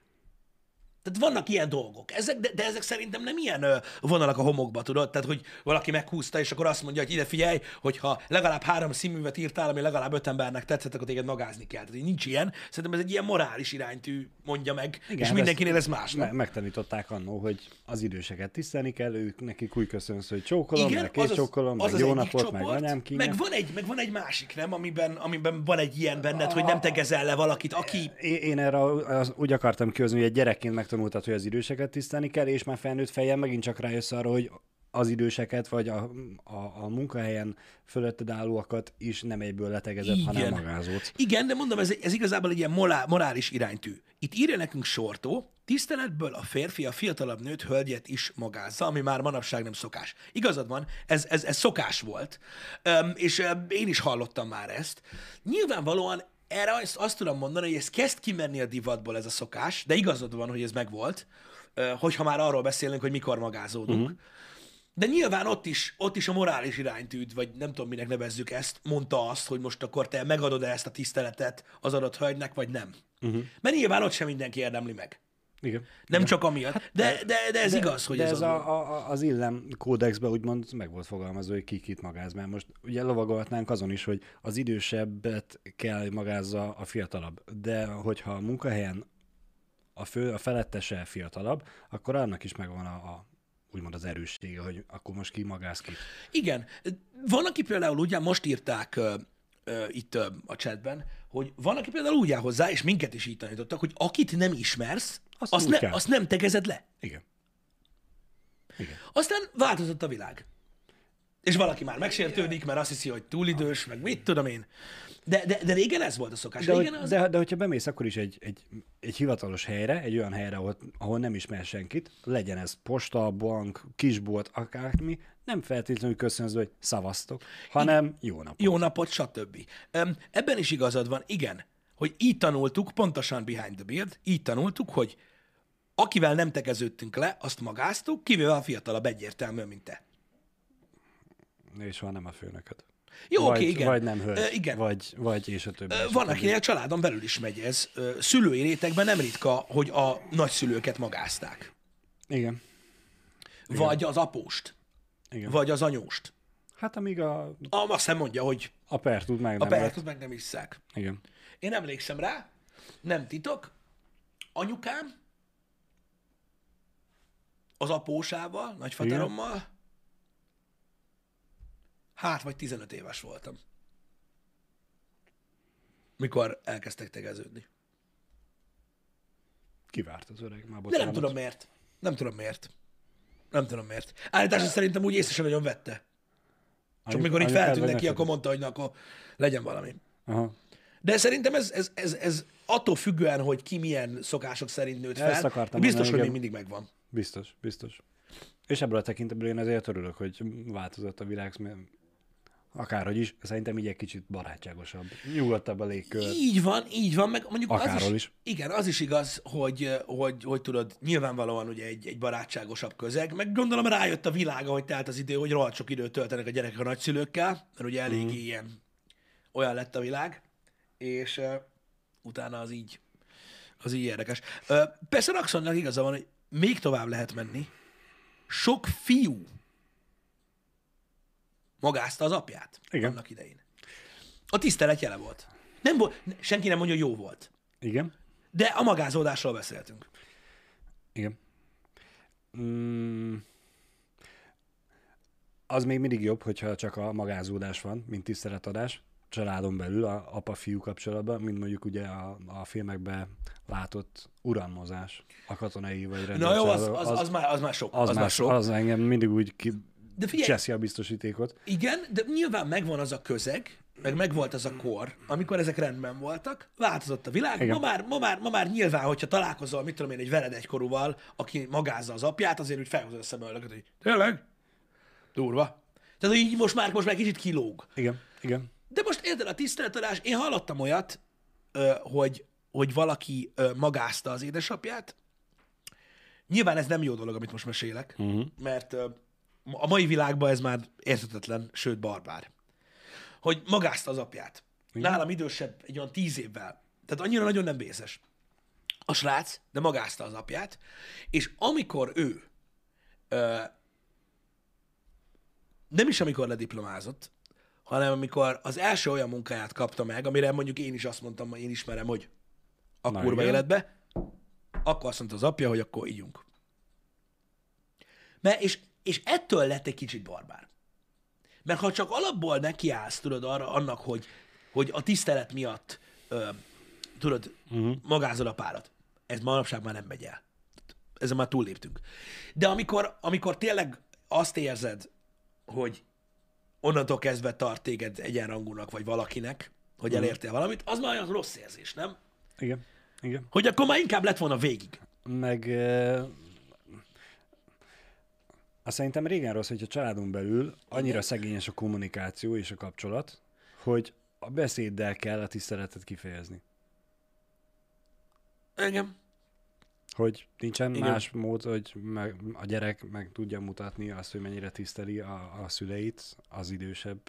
Tehát vannak ilyen dolgok, ezek, de, de ezek szerintem nem ilyen ö, vonalak a homokba, tudod? Tehát, hogy valaki meghúzta, és akkor azt mondja, hogy ide figyelj, hogyha legalább három színművet írtál, ami legalább öt embernek tetszett, akkor téged magázni kell. Tehát nincs ilyen. Szerintem ez egy ilyen morális iránytű mondja meg, Igen, és hát mindenkinél ez más. Me- megtanították annó, hogy az időseket tisztelni kell, ők nekik úgy köszönsz, hogy csókolom, Igen, meg az az- készcsókolom, az meg az jó napot, meg csoport, anyám kínja. meg van, egy, meg van egy másik, nem, amiben, amiben van egy ilyen benned, hogy nem tegezel le valakit, aki... Én, én erre az, úgy akartam kihozni, hogy egy gyerekként megtanultad, hogy az időseket tisztelni kell, és már felnőtt fejjel megint csak rájössz arra, hogy az időseket, vagy a, a, a munkahelyen fölötted állóakat is nem egyből letegezett, Igen. hanem magázódsz. Igen, de mondom, ez, ez igazából egy ilyen molá, morális iránytű. Itt írja nekünk Sortó, tiszteletből a férfi a fiatalabb nőt, hölgyet is magázza, ami már manapság nem szokás. Igazad van, ez, ez, ez szokás volt, Öm, és én is hallottam már ezt. Nyilvánvalóan erre azt, azt tudom mondani, hogy ez kezd kimenni a divatból ez a szokás, de igazad van, hogy ez megvolt, hogyha már arról beszélünk, hogy mikor magázódunk. Uh-huh. De nyilván ott is, ott is a morális iránytűd, vagy nem tudom, minek nevezzük ezt, mondta azt, hogy most akkor te megadod-e ezt a tiszteletet az adott hölgynek, vagy nem. Uh-huh. Mert nyilván ott sem mindenki érdemli meg. Igen. Nem csak amiatt. De, de, de ez igaz, hogy de ez, ez a... a, a, az illem kódexben úgymond meg volt fogalmazva, hogy ki kit magáz, mert most ugye lovagolhatnánk azon is, hogy az idősebbet kell magázza a fiatalabb, de hogyha a munkahelyen a fő, a felettese fiatalabb, akkor annak is megvan a, a úgymond az erőssége, hogy akkor most ki magáz ki. Igen. Van, aki például ugye most írták ö, itt ö, a chatben, hogy van, aki például úgy áll hozzá, és minket is így tanítottak, hogy akit nem ismersz, Azt azt, ne, kell. azt nem tegezed le. Igen. Igen. Aztán változott a világ. És valaki már megsértődik, mert azt hiszi, hogy túl idős, meg mit tudom én. De, de, de régen ez volt a szokás. De, Régen az... de, de hogyha bemész akkor is egy, egy, egy hivatalos helyre, egy olyan helyre, ahol, ahol nem ismer senkit, legyen ez posta, bank, kisbolt, akármi, nem feltétlenül köszönző, hogy szavaztok, hanem jó napot. Jó napot, stb. Ebben is igazad van, igen, hogy így tanultuk, pontosan behind the beard, így tanultuk, hogy akivel nem tegeződtünk le, azt magáztuk, kivéve a fiatalabb egyértelműen, mint te. És van nem a főnököd. Jó, vagy, oké, igen. Vagy nem hölgy. Ö, igen. Vagy, vagy és a többi. A Van, akinél a családon belül is megy ez. Ö, Szülői rétegben nem ritka, hogy a nagyszülőket magázták. Igen. Vagy az apóst. Igen. Vagy az anyóst. Hát amíg a, A, azt mondja, hogy a per tud meg a nem lett. pertot meg nem isszák. Igen. Én emlékszem rá, nem titok, anyukám az apósával, nagyfaterommal, hát vagy 15 éves voltam. mikor elkezdtek tegeződni. Kivárt az öreg, már De bocsánat. nem tudom miért. Nem tudom miért. Nem tudom miért. Állítása szerintem úgy észre sem nagyon vette. Csak Anyu- mikor így feltűnt neki, akkor mondta, hogy na, akkor legyen valami. Aha. De szerintem ez, ez, ez, ez attól függően, hogy ki milyen szokások szerint nőtt Ezt fel, biztos, mondani, hogy még igen. mindig megvan. Biztos, biztos. És ebből a tekintetből én ezért örülök, hogy változott a világ, akárhogy is, szerintem így egy kicsit barátságosabb, nyugodtabb a légkör. Így van, így van, meg mondjuk az is, is. Igen, az is igaz, hogy, hogy, hogy tudod, nyilvánvalóan ugye egy, egy barátságosabb közeg, meg gondolom rájött a világ, hogy telt az idő, hogy rohadt sok időt töltenek a gyerekek a nagyszülőkkel, mert ugye Mhm. mm. ilyen, olyan lett a világ, és uh, utána az így, az így érdekes. Uh, persze Raxonnak igaza van, hogy még tovább lehet menni. Sok fiú magázta az apját Igen. annak idején. A tisztelet jele volt. Nem volt, senki nem mondja, hogy jó volt. Igen? De a magázódásról beszéltünk. Igen. Mm, az még mindig jobb, hogyha csak a magázódás van, mint tiszteletadás családon belül, a apa-fiú kapcsolatban, mint mondjuk ugye a, a filmekben látott uralmazás a katonai vagy Na jó, az, rendőrcsaládon. az, az, már, az már sok. az, Az, az, már sok. az engem mindig úgy ki De figyelj, cseszi a biztosítékot. igen, de nyilván megvan az a közeg, meg megvolt az a kor, amikor ezek rendben voltak, változott a világ. Igen. Ma már, ma, már, ma már nyilván, hogyha találkozol, mit tudom én, egy veled egykorúval, aki magázza az apját, azért úgy felhozza a szemöldöket, hogy tényleg? Durva. Tehát, így most már, most már kicsit kilóg. Igen, igen. De most érted a tiszteletadás, én hallottam olyat, hogy, hogy valaki magázta az édesapját. Nyilván ez nem jó dolog, amit most mesélek, uh-huh. mert a mai világban ez már értetetlen, sőt barbár. Hogy magázta az apját. Igen. Nálam idősebb, egy olyan tíz évvel. Tehát annyira nagyon nem vészes. A srác, de magázta az apját, és amikor ő ö, nem is amikor lediplomázott, hanem amikor az első olyan munkáját kapta meg, amire mondjuk én is azt mondtam, hogy én ismerem, hogy a Na kurva igen. életbe, akkor azt mondta az apja, hogy akkor ígyunk. Mert, és, és ettől lett egy kicsit barbár. Mert ha csak alapból nekiállsz, tudod, arra, annak, hogy, hogy a tisztelet miatt, ö, tudod, uh-huh. magázol a párat, ez manapság már nem megy el. Ezen már túlléptünk. De amikor, amikor tényleg azt érzed, hogy onnantól kezdve tart téged egyenrangúnak, vagy valakinek, hogy elértél valamit, az már olyan rossz érzés, nem? Igen, igen. Hogy akkor már inkább lett volna végig. Meg azt szerintem régen rossz, hogy a családon belül annyira szegényes a kommunikáció és a kapcsolat, hogy a beszéddel kell a tiszteletet kifejezni. Engem. Hogy nincsen Igen. más mód, hogy meg, a gyerek meg tudja mutatni azt, hogy mennyire tiszteli a, a szüleit, az idősebb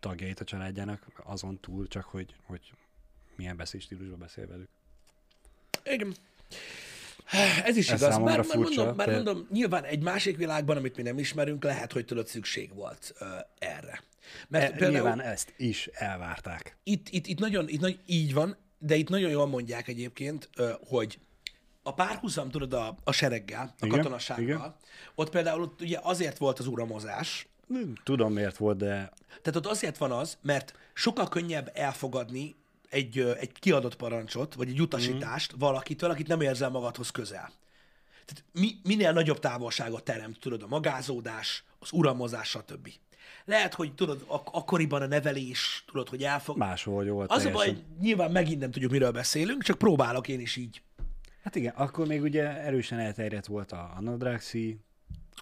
tagjait a családjának, azon túl csak, hogy, hogy milyen beszédstílusban beszél velük. Igen. Ez is Ez igaz. Bár, bár, furcsa, mondom, bár mondom, nyilván egy másik világban, amit mi nem ismerünk, lehet, hogy tudod, szükség volt uh, erre. Mert E, például nyilván ezt is elvárták. itt, itt, itt nagyon, itt nagy, így van, de itt nagyon jól mondják egyébként, ö, hogy a párhuzam, tudod, a, a sereggel, a Igen, katonasággal, igen. ott például ott ugye azért volt az uramozás, Tudom miért volt, de tehát ott azért van az, mert sokkal könnyebb elfogadni egy, egy kiadott parancsot, vagy egy utasítást mm. valakitől, akit nem érzel magadhoz közel. Tehát mi, minél nagyobb távolságot teremt, tudod, a magázódás, az uramozás, stb. Lehet, hogy tudod, ak- akkoriban a nevelés, tudod, hogy elfog... máshol volt Az a baj, nyilván megint nem tudjuk, miről beszélünk, csak próbálok én is így. Hát igen, akkor még ugye erősen elterjedt volt a, a nadrágszi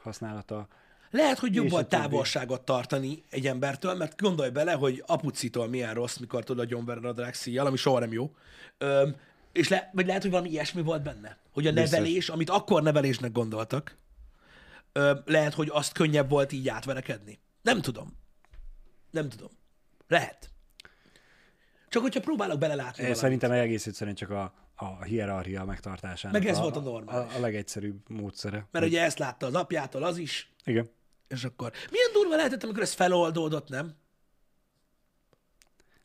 használata. Lehet, hogy jobb És a volt többi. távolságot tartani egy embertől, mert gondolj bele, hogy apucitól milyen rossz, mikor tudod gyomverred a drágszíjjal, ami soha nem jó. Öm, és le, vagy lehet, hogy valami ilyesmi volt benne. Hogy a Biztos. nevelés, amit akkor nevelésnek gondoltak, öm, lehet, hogy azt könnyebb volt így átverekedni. Nem tudom. Nem tudom. Lehet. Csak hogyha próbálok belelátni Én szerintem egész egyszerűen csak a, a hierarchia megtartásának Meg ez a, volt a normális. A, a legegyszerűbb módszere. Mert ugye ezt látta az apjától az is, Igen. És akkor milyen durva lehetett, amikor ez feloldódott, nem?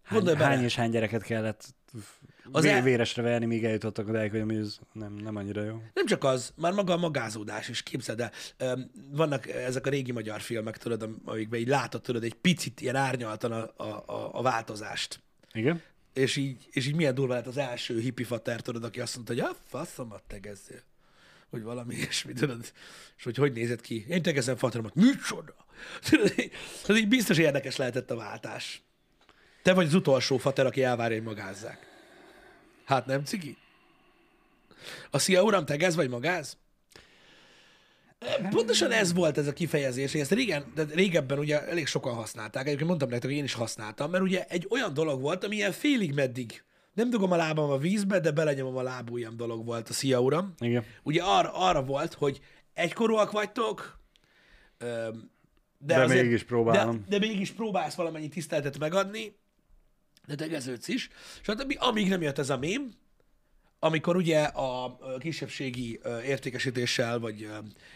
Hány, Gondolj bele. hány és hány gyereket kellett Az vé, véresre verni, míg eljutottak odáig, hogy ez nem, nem annyira jó. Nem csak az, már maga a magázódás is, képzeld el. Vannak ezek a régi magyar filmek, tudod, amikben így látod, tudod, egy picit ilyen árnyaltan a, a, a, a változást. Igen? és így, és így milyen durva lett az első hippi fater, tudod, aki azt mondta, hogy a faszomat tegezzél. Hogy valami ilyesmi, tudod, és hogy hogy nézett ki. Én tegezem fateromat, micsoda? Tudod, így- biztos érdekes lehetett a váltás. Te vagy az utolsó fater, aki elvárja, hogy magázzák. Hát nem, cigi? A szia uram, tegez vagy magáz? Pontosan ez volt ez a kifejezés, hogy ezt régen, de régebben ugye elég sokan használták, egyébként mondtam nektek, hogy én is használtam, mert ugye egy olyan dolog volt, ami ilyen félig meddig, nem dugom a lábam a vízbe, de belenyomom a lábujjam dolog volt a szia uram. Igen. Ugye arra, arra volt, hogy egykorúak vagytok, de, De azért, mégis próbálom. De, de mégis próbálsz valamennyi tiszteletet megadni, de tegeződsz is, stb. Amíg nem jött ez a mém, amikor ugye a kisebbségi értékesítéssel, vagy,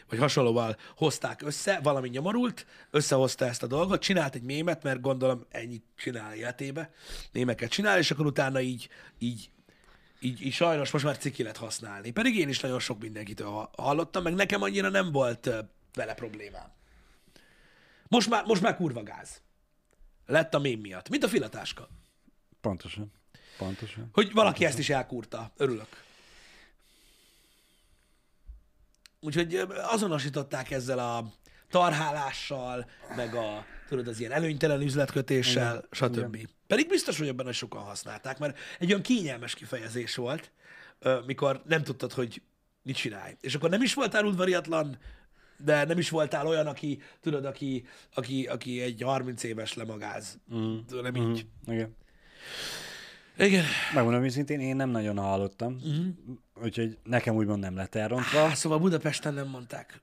vagy hasonlóval hozták össze, valami nyomorult, összehozta ezt a dolgot, csinált egy mémet, mert gondolom ennyit csinál életébe, mémeket csinál, és akkor utána így, így, így, így sajnos most már ciki lett használni. Pedig én is nagyon sok mindenkitől ha- hallottam, meg nekem annyira nem volt vele problémám. Most már, most már kurva gáz. Lett a mém miatt. Mint a filatáska. Pontosan. Pontosan. Hogy valaki ezt is elkúrta. Örülök. Úgyhogy azonosították ezzel a tarhálással, meg a, tudod, az ilyen előnytelen üzletkötéssel, stb. Pedig biztos hogy sokan használták, mert egy olyan kényelmes kifejezés volt, mikor nem tudtad, hogy mit csinálj. És akkor nem is voltál udvariatlan, de nem is voltál olyan, aki, tudod, aki, aki, aki egy 30 éves lemagáz. Mm. Nem így. Igen. Igen. Megmondom őszintén, én nem nagyon hallottam, uh-huh. úgyhogy nekem úgymond nem lett elrontva, Ah, szóval Budapesten nem mondták.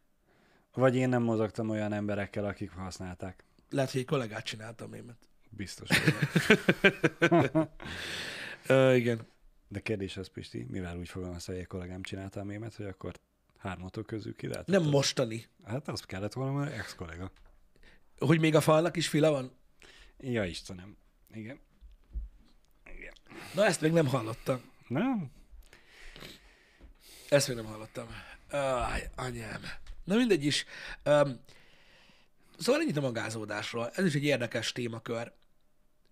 vagy én nem mozogtam olyan emberekkel, akik használták. Lehet, hogy egy kollégát csináltam émet. Biztos. Uh, igen. De kérdés az, Pisti, mivel úgy fogalmazta, hogy egy kollégám csinálta a mémet, hogy akkor hármatok közül ki lehet? Nem mostani. Hát az kellett volna, mert ex-kollega. Hogy még a falnak is fila van? Ja, Istenem. Igen. Na, ezt még nem hallottam. Nem? Ezt még nem hallottam. Aj, anyám. Na mindegy is. Um, szóval ennyit a magázódásról. Ez is egy érdekes témakör.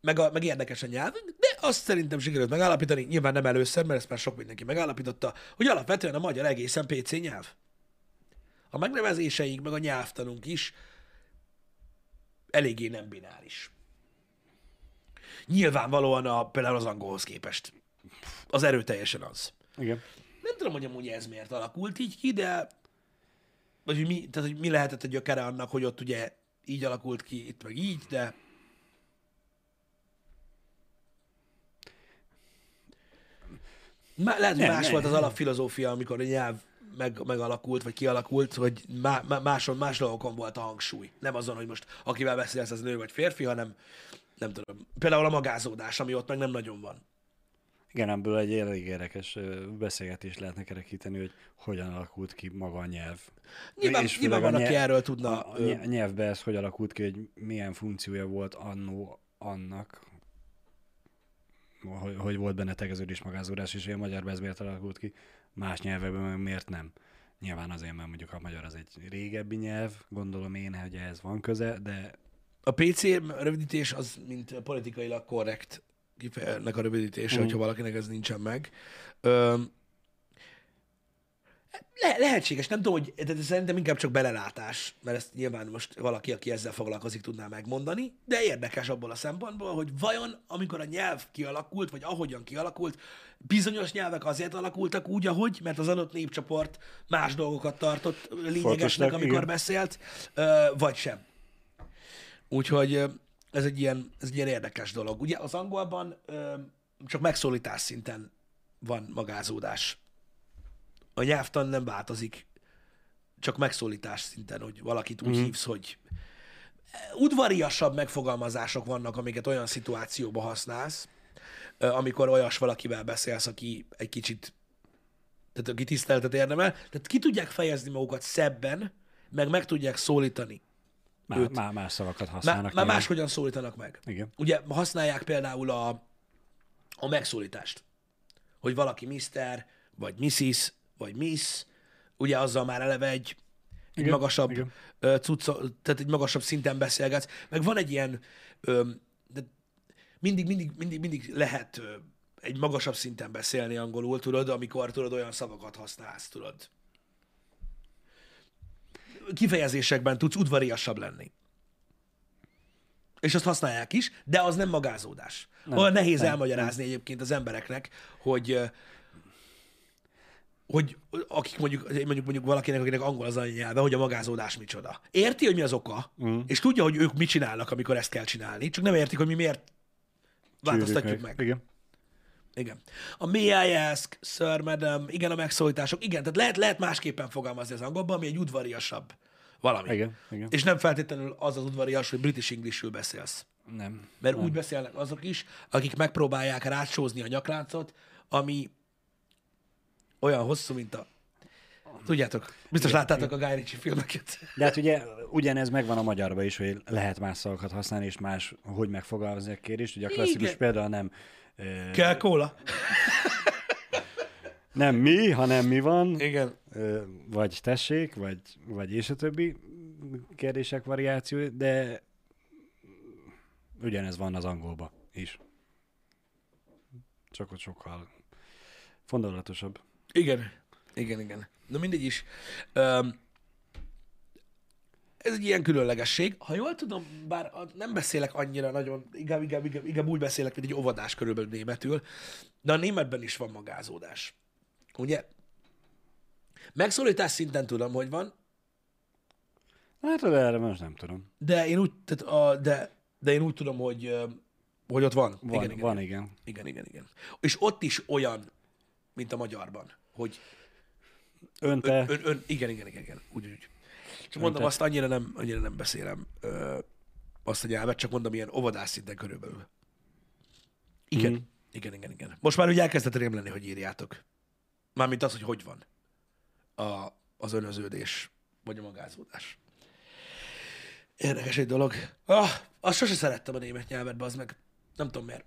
Meg, a, meg érdekes a nyelv, de azt szerintem sikerült megállapítani, nyilván nem először, mert ezt már sok mindenki megállapította, hogy alapvetően a magyar egészen PC nyelv. A megnevezéseink, meg a nyelvtanunk is eléggé nem bináris. Nyilvánvalóan a, például az angolhoz képest. Az erőteljesen az. Igen. Nem tudom, hogy amúgy ez miért alakult így ki, de vagy hogy mi, tehát, hogy mi lehetett a gyökere annak, hogy ott ugye így alakult ki, itt meg így, de Má, lehet, hogy más nem. volt az alapfilozófia, amikor a nyelv meg, megalakult, vagy kialakult, hogy má, má, máson, más dolgokon volt a hangsúly. Nem azon, hogy most akivel beszélsz, az nő vagy férfi, hanem nem tudom. Például a magázódás, ami ott meg nem nagyon van. Igen, ebből egy elég érdekes beszélgetést lehetne kerekíteni, hogy hogyan alakult ki maga a nyelv. Nyilván, És nyilván van, a aki nyelv- erről tudna. A, nyelvbe ez hogy alakult ki, hogy milyen funkciója volt annó annak, hogy, hogy volt benne tegeződés, magázódás, és hogy a magyarban ez miért alakult ki, más nyelvekben meg miért nem. Nyilván azért, mert mondjuk a magyar az egy régebbi nyelv, gondolom én, hogy ehhez van köze, de A PC rövidítés az, mint politikailag korrekt kifejeznek a rövidítése, Mm. hogyha valakinek ez nincsen meg. Ö, le, lehetséges, nem tudom, hogy de szerintem inkább csak belelátás, mert ezt nyilván most valaki, aki ezzel foglalkozik, tudná megmondani, de érdekes abból a szempontból, hogy vajon amikor a nyelv kialakult, vagy ahogyan kialakult, bizonyos nyelvek azért alakultak úgy, ahogy, mert az adott népcsoport más dolgokat tartott lényegesnek, Fontosnak, amikor igen. beszélt, vagy sem. Úgyhogy ez egy ilyen, ez egy ilyen érdekes dolog. Ugye az angolban csak megszólítás szinten van magázódás. A nyelvtan nem változik, csak megszólítás szinten, hogy valakit úgy mm. hívsz, hogy udvariasabb megfogalmazások vannak, amiket olyan szituációban használsz, amikor olyas valakivel beszélsz, aki egy kicsit, tehát aki tiszteletet érdemel, tehát ki tudják fejezni magukat szebben, meg meg tudják szólítani. Má, Őt. má, más szavakat Már, használnak. már nyilván. máshogyan szólítanak meg. Igen. Ugye használják például a, a megszólítást, hogy valaki Mr. vagy Mrs. vagy Miss, ugye azzal már eleve egy, egy Igen, magasabb igen. cucca, tehát egy magasabb szinten beszélgetsz. Meg van egy ilyen, ö, de mindig, mindig, mindig, mindig lehet ö, egy magasabb szinten beszélni angolul, tudod, amikor tudod olyan szavakat használsz, tudod. Kifejezésekben tudsz udvariasabb lenni. És azt használják is, de az nem magázódás. Nem, olyan nehéz nem, elmagyarázni nem. egyébként az embereknek, hogy hogy akik mondjuk, mondjuk, mondjuk valakinek, akinek angol az anyanyelve, hogy a magázódás micsoda. Érti, hogy mi az oka, mm. és tudja, hogy ők mit csinálnak, amikor ezt kell csinálni, csak nem értik, hogy mi miért változtatjuk meg. meg. Igen. Igen. A may I ask, sir, madam, igen, a megszólítások, igen, tehát lehet, lehet másképpen fogalmazni az angolban, ami egy udvariasabb valami. Igen, igen. És nem feltétlenül az az udvarias, hogy british englishül beszélsz. Nem. Mert nem. úgy beszélnek azok is, akik megpróbálják rácsózni a nyakláncot, ami olyan hosszú, mint a... Tudjátok, biztos igen, láttátok igen. a Guy Ritchie filmeket. De hát ugye ugyanez megvan a magyarban is, hogy lehet más szavakat használni, és más, hogy megfogalmazni a kérdést. Ugye a klasszikus Igen. példa nem Kell kóla? nem mi, hanem mi van, Igen. vagy tessék, vagy, vagy és a többi kérdések variáció, de ugyanez van az angolba is. Csak ott sokkal fondolatosabb. Igen. Igen, igen. Na mindegy is. Um, ez egy ilyen különlegesség. Ha jól tudom, bár nem beszélek annyira nagyon, inkább, inkább, inkább, inkább úgy beszélek, mint egy óvodás körülbelül németül, de a németben is van magázódás. Ugye? Megszólítás szinten tudom, hogy van, Hát de erre most nem tudom. de én úgy, tehát a, de, de én úgy tudom, hogy, hogy ott van. Van, igen, igen, van igen. igen. igen, igen, igen. És ott is olyan, mint a magyarban, hogy Ön te, Ön, ön, igen, igen, igen, igen. Úgy, úgy. Csak mondom, azt annyira nem, annyira nem beszélem ö, azt a nyelvet, csak mondom ilyen óvodás szinten körülbelül. Igen, mm. igen, igen, igen. Most már ugye elkezdett rém lenni, hogy írjátok. Mármint az, hogy hogy van a, az önöződés, vagy a magázódás. Érdekes egy dolog. Ah, azt sose szerettem a német nyelvet, az meg. Nem tudom miért.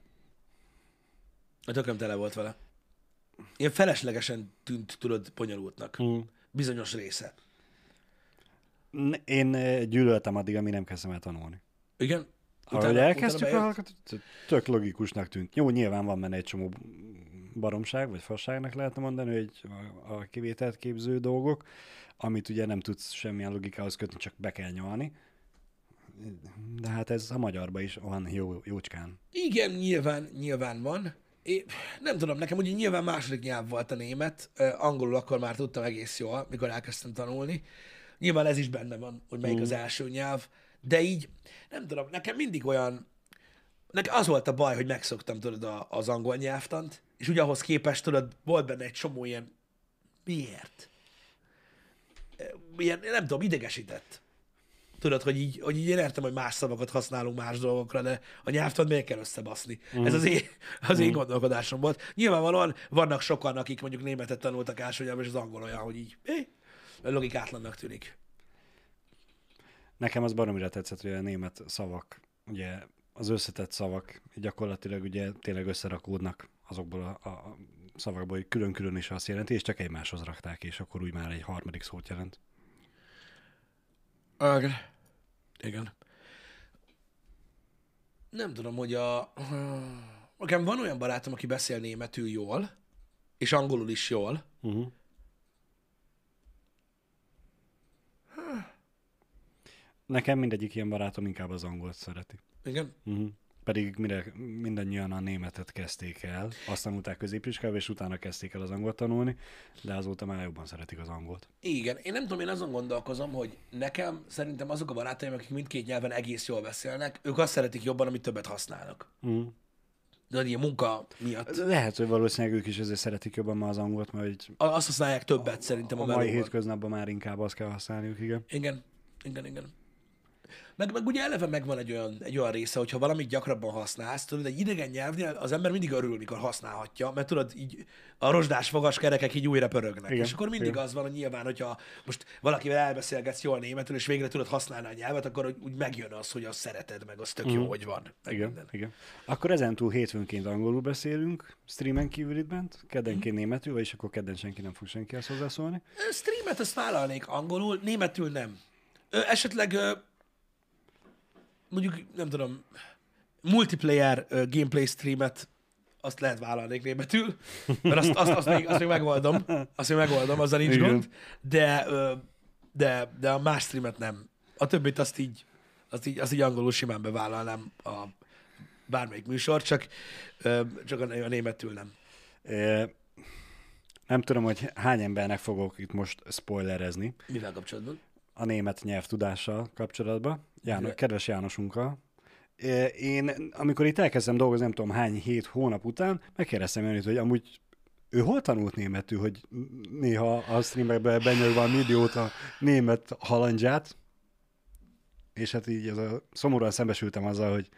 A tököm tele volt vele. Ilyen feleslegesen tűnt, tudod, bonyolultnak. Mm. Bizonyos része. Én gyűlöltem addig, amíg nem kezdtem el tanulni. Igen? Ahogy elkezdtük, utána tök logikusnak tűnt. Jó, nyilván van benne egy csomó baromság, vagy fasságnak lehetne mondani, hogy a, a kivételt képző dolgok, amit ugye nem tudsz semmilyen logikához kötni, csak be kell nyalni. De hát ez a magyarban is van jó, jócskán. Igen, nyilván, nyilván van. É, nem tudom, nekem ugye nyilván második nyelv volt a német, angolul akkor már tudtam egész jól, mikor elkezdtem tanulni. Nyilván ez is benne van, hogy melyik az első nyelv, de így, nem tudom, nekem mindig olyan, nekem az volt a baj, hogy megszoktam, tudod, a- az angol nyelvtant, és ugye ahhoz képest, tudod, volt benne egy csomó ilyen, miért? Ö, Ilyen, nem tudom, idegesített. Tudod, hogy így, hogy így én értem, hogy más szavakat használunk más dolgokra, de a nyelvtan miért kell összebaszni? Mm. Ez az én, az én gondolkodásom volt. Nyilvánvalóan vannak sokan, akik mondjuk németet tanultak első nyelven, és az angol olyan, hogy így eh, logikátlannak tűnik. Nekem az baromira tetszett, hogy a német szavak, ugye az összetett szavak gyakorlatilag ugye tényleg összerakódnak azokból a, a szavakból, hogy külön-külön is azt jelenti, és csak egymáshoz rakták, és akkor úgy már egy harmadik szót jelent. Igen. Igen. Nem tudom, hogy a... Nekem van olyan barátom, aki beszél németül jól, és angolul is jól, Uh-huh. Nekem mindegyik ilyen barátom inkább az angolt szereti. igen. Uh-huh. Pedig mire, mindannyian a németet kezdték el, azt tanulták középiskába, és utána kezdték el az angolt tanulni, de azóta már jobban szeretik az angolt. Igen, én nem tudom, én azon gondolkozom, hogy nekem szerintem azok a barátaim, akik mindkét nyelven egész jól beszélnek, ők azt szeretik jobban, amit többet használnak. Uh-huh. De ilyen munka miatt. Lehet, hogy valószínűleg ők is ezért szeretik jobban már az angolt, mert hogy A- Azt használják többet szerintem a, a mai hétköznapban már inkább azt kell használniuk, igen. Igen, igen, igen. Meg, meg ugye eleve megvan egy olyan, egy olyan része, hogyha valamit gyakrabban használsz, tudod, egy idegen nyelvnél az ember mindig örül, mikor használhatja, mert tudod, így a rozsdás fogaskerekek így újra pörögnek. Igen, És akkor mindig igen. az van, hogy nyilván, hogyha most valakivel elbeszélgetsz jól németül, és végre tudod használni a nyelvet, akkor úgy- megjön az, hogy azt szereted, meg az tök jó, hogy van. Meg Igen, minden. igen. Akkor ezentúl hétfőnként angolul beszélünk, streamen kívül itt bent, keddenként németül, vagyis akkor kedden senki nem fog senkihez hozzászólni. Streamet azt vállalnék angolul, németül nem. Ö, esetleg ö, mondjuk, nem tudom, multiplayer uh, gameplay streamet azt lehet vállalni németül, mert azt, azt, azt, még, azt még megoldom, azt még megoldom, azzal nincs Igen. gond, de, de, de a más streamet nem. A többit azt így, azt így, azt így angolul simán bevállalnám a bármelyik műsor, csak, csak a, a németül nem. Ö, Nem tudom, hogy hány embernek fogok itt most spoilerezni Mivel kapcsolatban? a német nyelvtudással kapcsolatban. János, kedves Jánosunkkal. Én, amikor itt elkezdtem dolgozni, nem tudom hány hét hónap után, megkérdeztem önét, hogy amúgy ő hol tanult németül, hogy néha a streamekbe benyög valami idiót a német halandzsát, és hát így ez a, szomorúan szembesültem azzal, hogy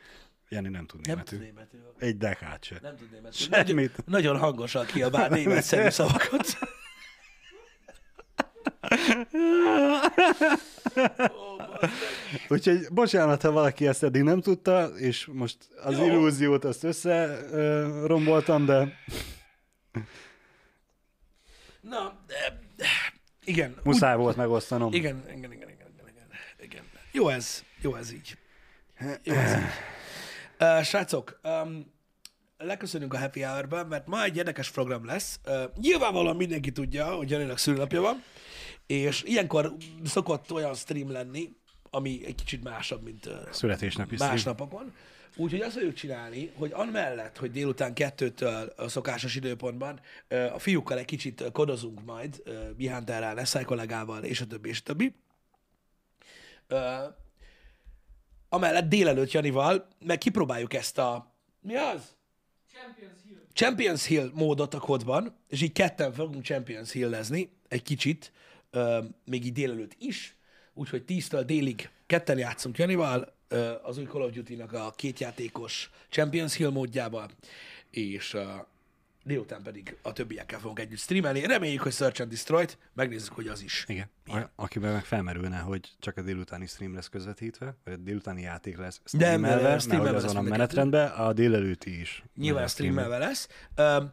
Jani nem tud Nem németül. tud németül. Egy dekát se. Nem tud németül. Semmit. Nagyon, nagyon hangosan kiabál németszerű szavakat. Bazzeg. Úgyhogy bocsánat, ha valaki ezt eddig nem tudta, és most az Jó. illúziót azt összeromboltam, de Na, de, igen. úgy- muszáj volt megosztanom. Igen, igen, igen, igen, igen, igen, igen. Jó ez, jó ez így. Jó ez így. Uh, srácok, um, leköszönünk a Happy Hour-ben, mert ma egy érdekes program lesz. Uh, nyilvánvalóan mindenki tudja, hogy Janinak szülnapja van, és ilyenkor szokott olyan stream lenni, ami egy kicsit másabb, mint Születésnapi más stream. napokon. Úgyhogy azt fogjuk csinálni, hogy amellett, hogy délután kettőtől a szokásos időpontban a fiúkkal egy kicsit kodozunk majd, ö, Bihánterrel, Nessai kollégával, és a többi, és a többi. Amellett délelőtt Janival, meg kipróbáljuk ezt a... Mi az? Champions Hill. Champions Hill módot a kodban, és így ketten fogunk Champions Hill-ezni egy kicsit, ö, még így délelőtt is, úgyhogy 10-től délig ketten játszunk Janival, ö, az új Call of Duty-nak a kétjátékos Champions Hill módjával, és ö, délután pedig a többiekkel fogunk együtt streamelni. Reméljük, hogy Search and Destroy-t, megnézzük, hogy az is. Igen. A, akiben meg felmerülne, hogy csak a délutáni stream lesz közvetítve, vagy a délutáni játék lesz streamelve, mert hogy lesz azon a menetrendben, a délelőtti is. Nyilván streamelve lesz. Ö,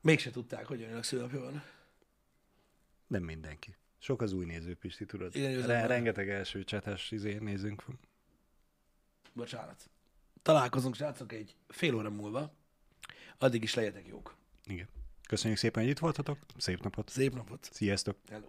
mégse tudták, hogy Janinak szülnapja van. Nem mindenki. Sok az új néző, Pisti, tudod? Igen, Re- rengeteg első csetes izé nézünk. Bocsánat. Találkozunk, srácok, egy fél óra múlva. Addig is legyetek jók. Igen. Köszönjük szépen, hogy itt voltatok. Szép napot. Szép napot! Sziasztok. Hello!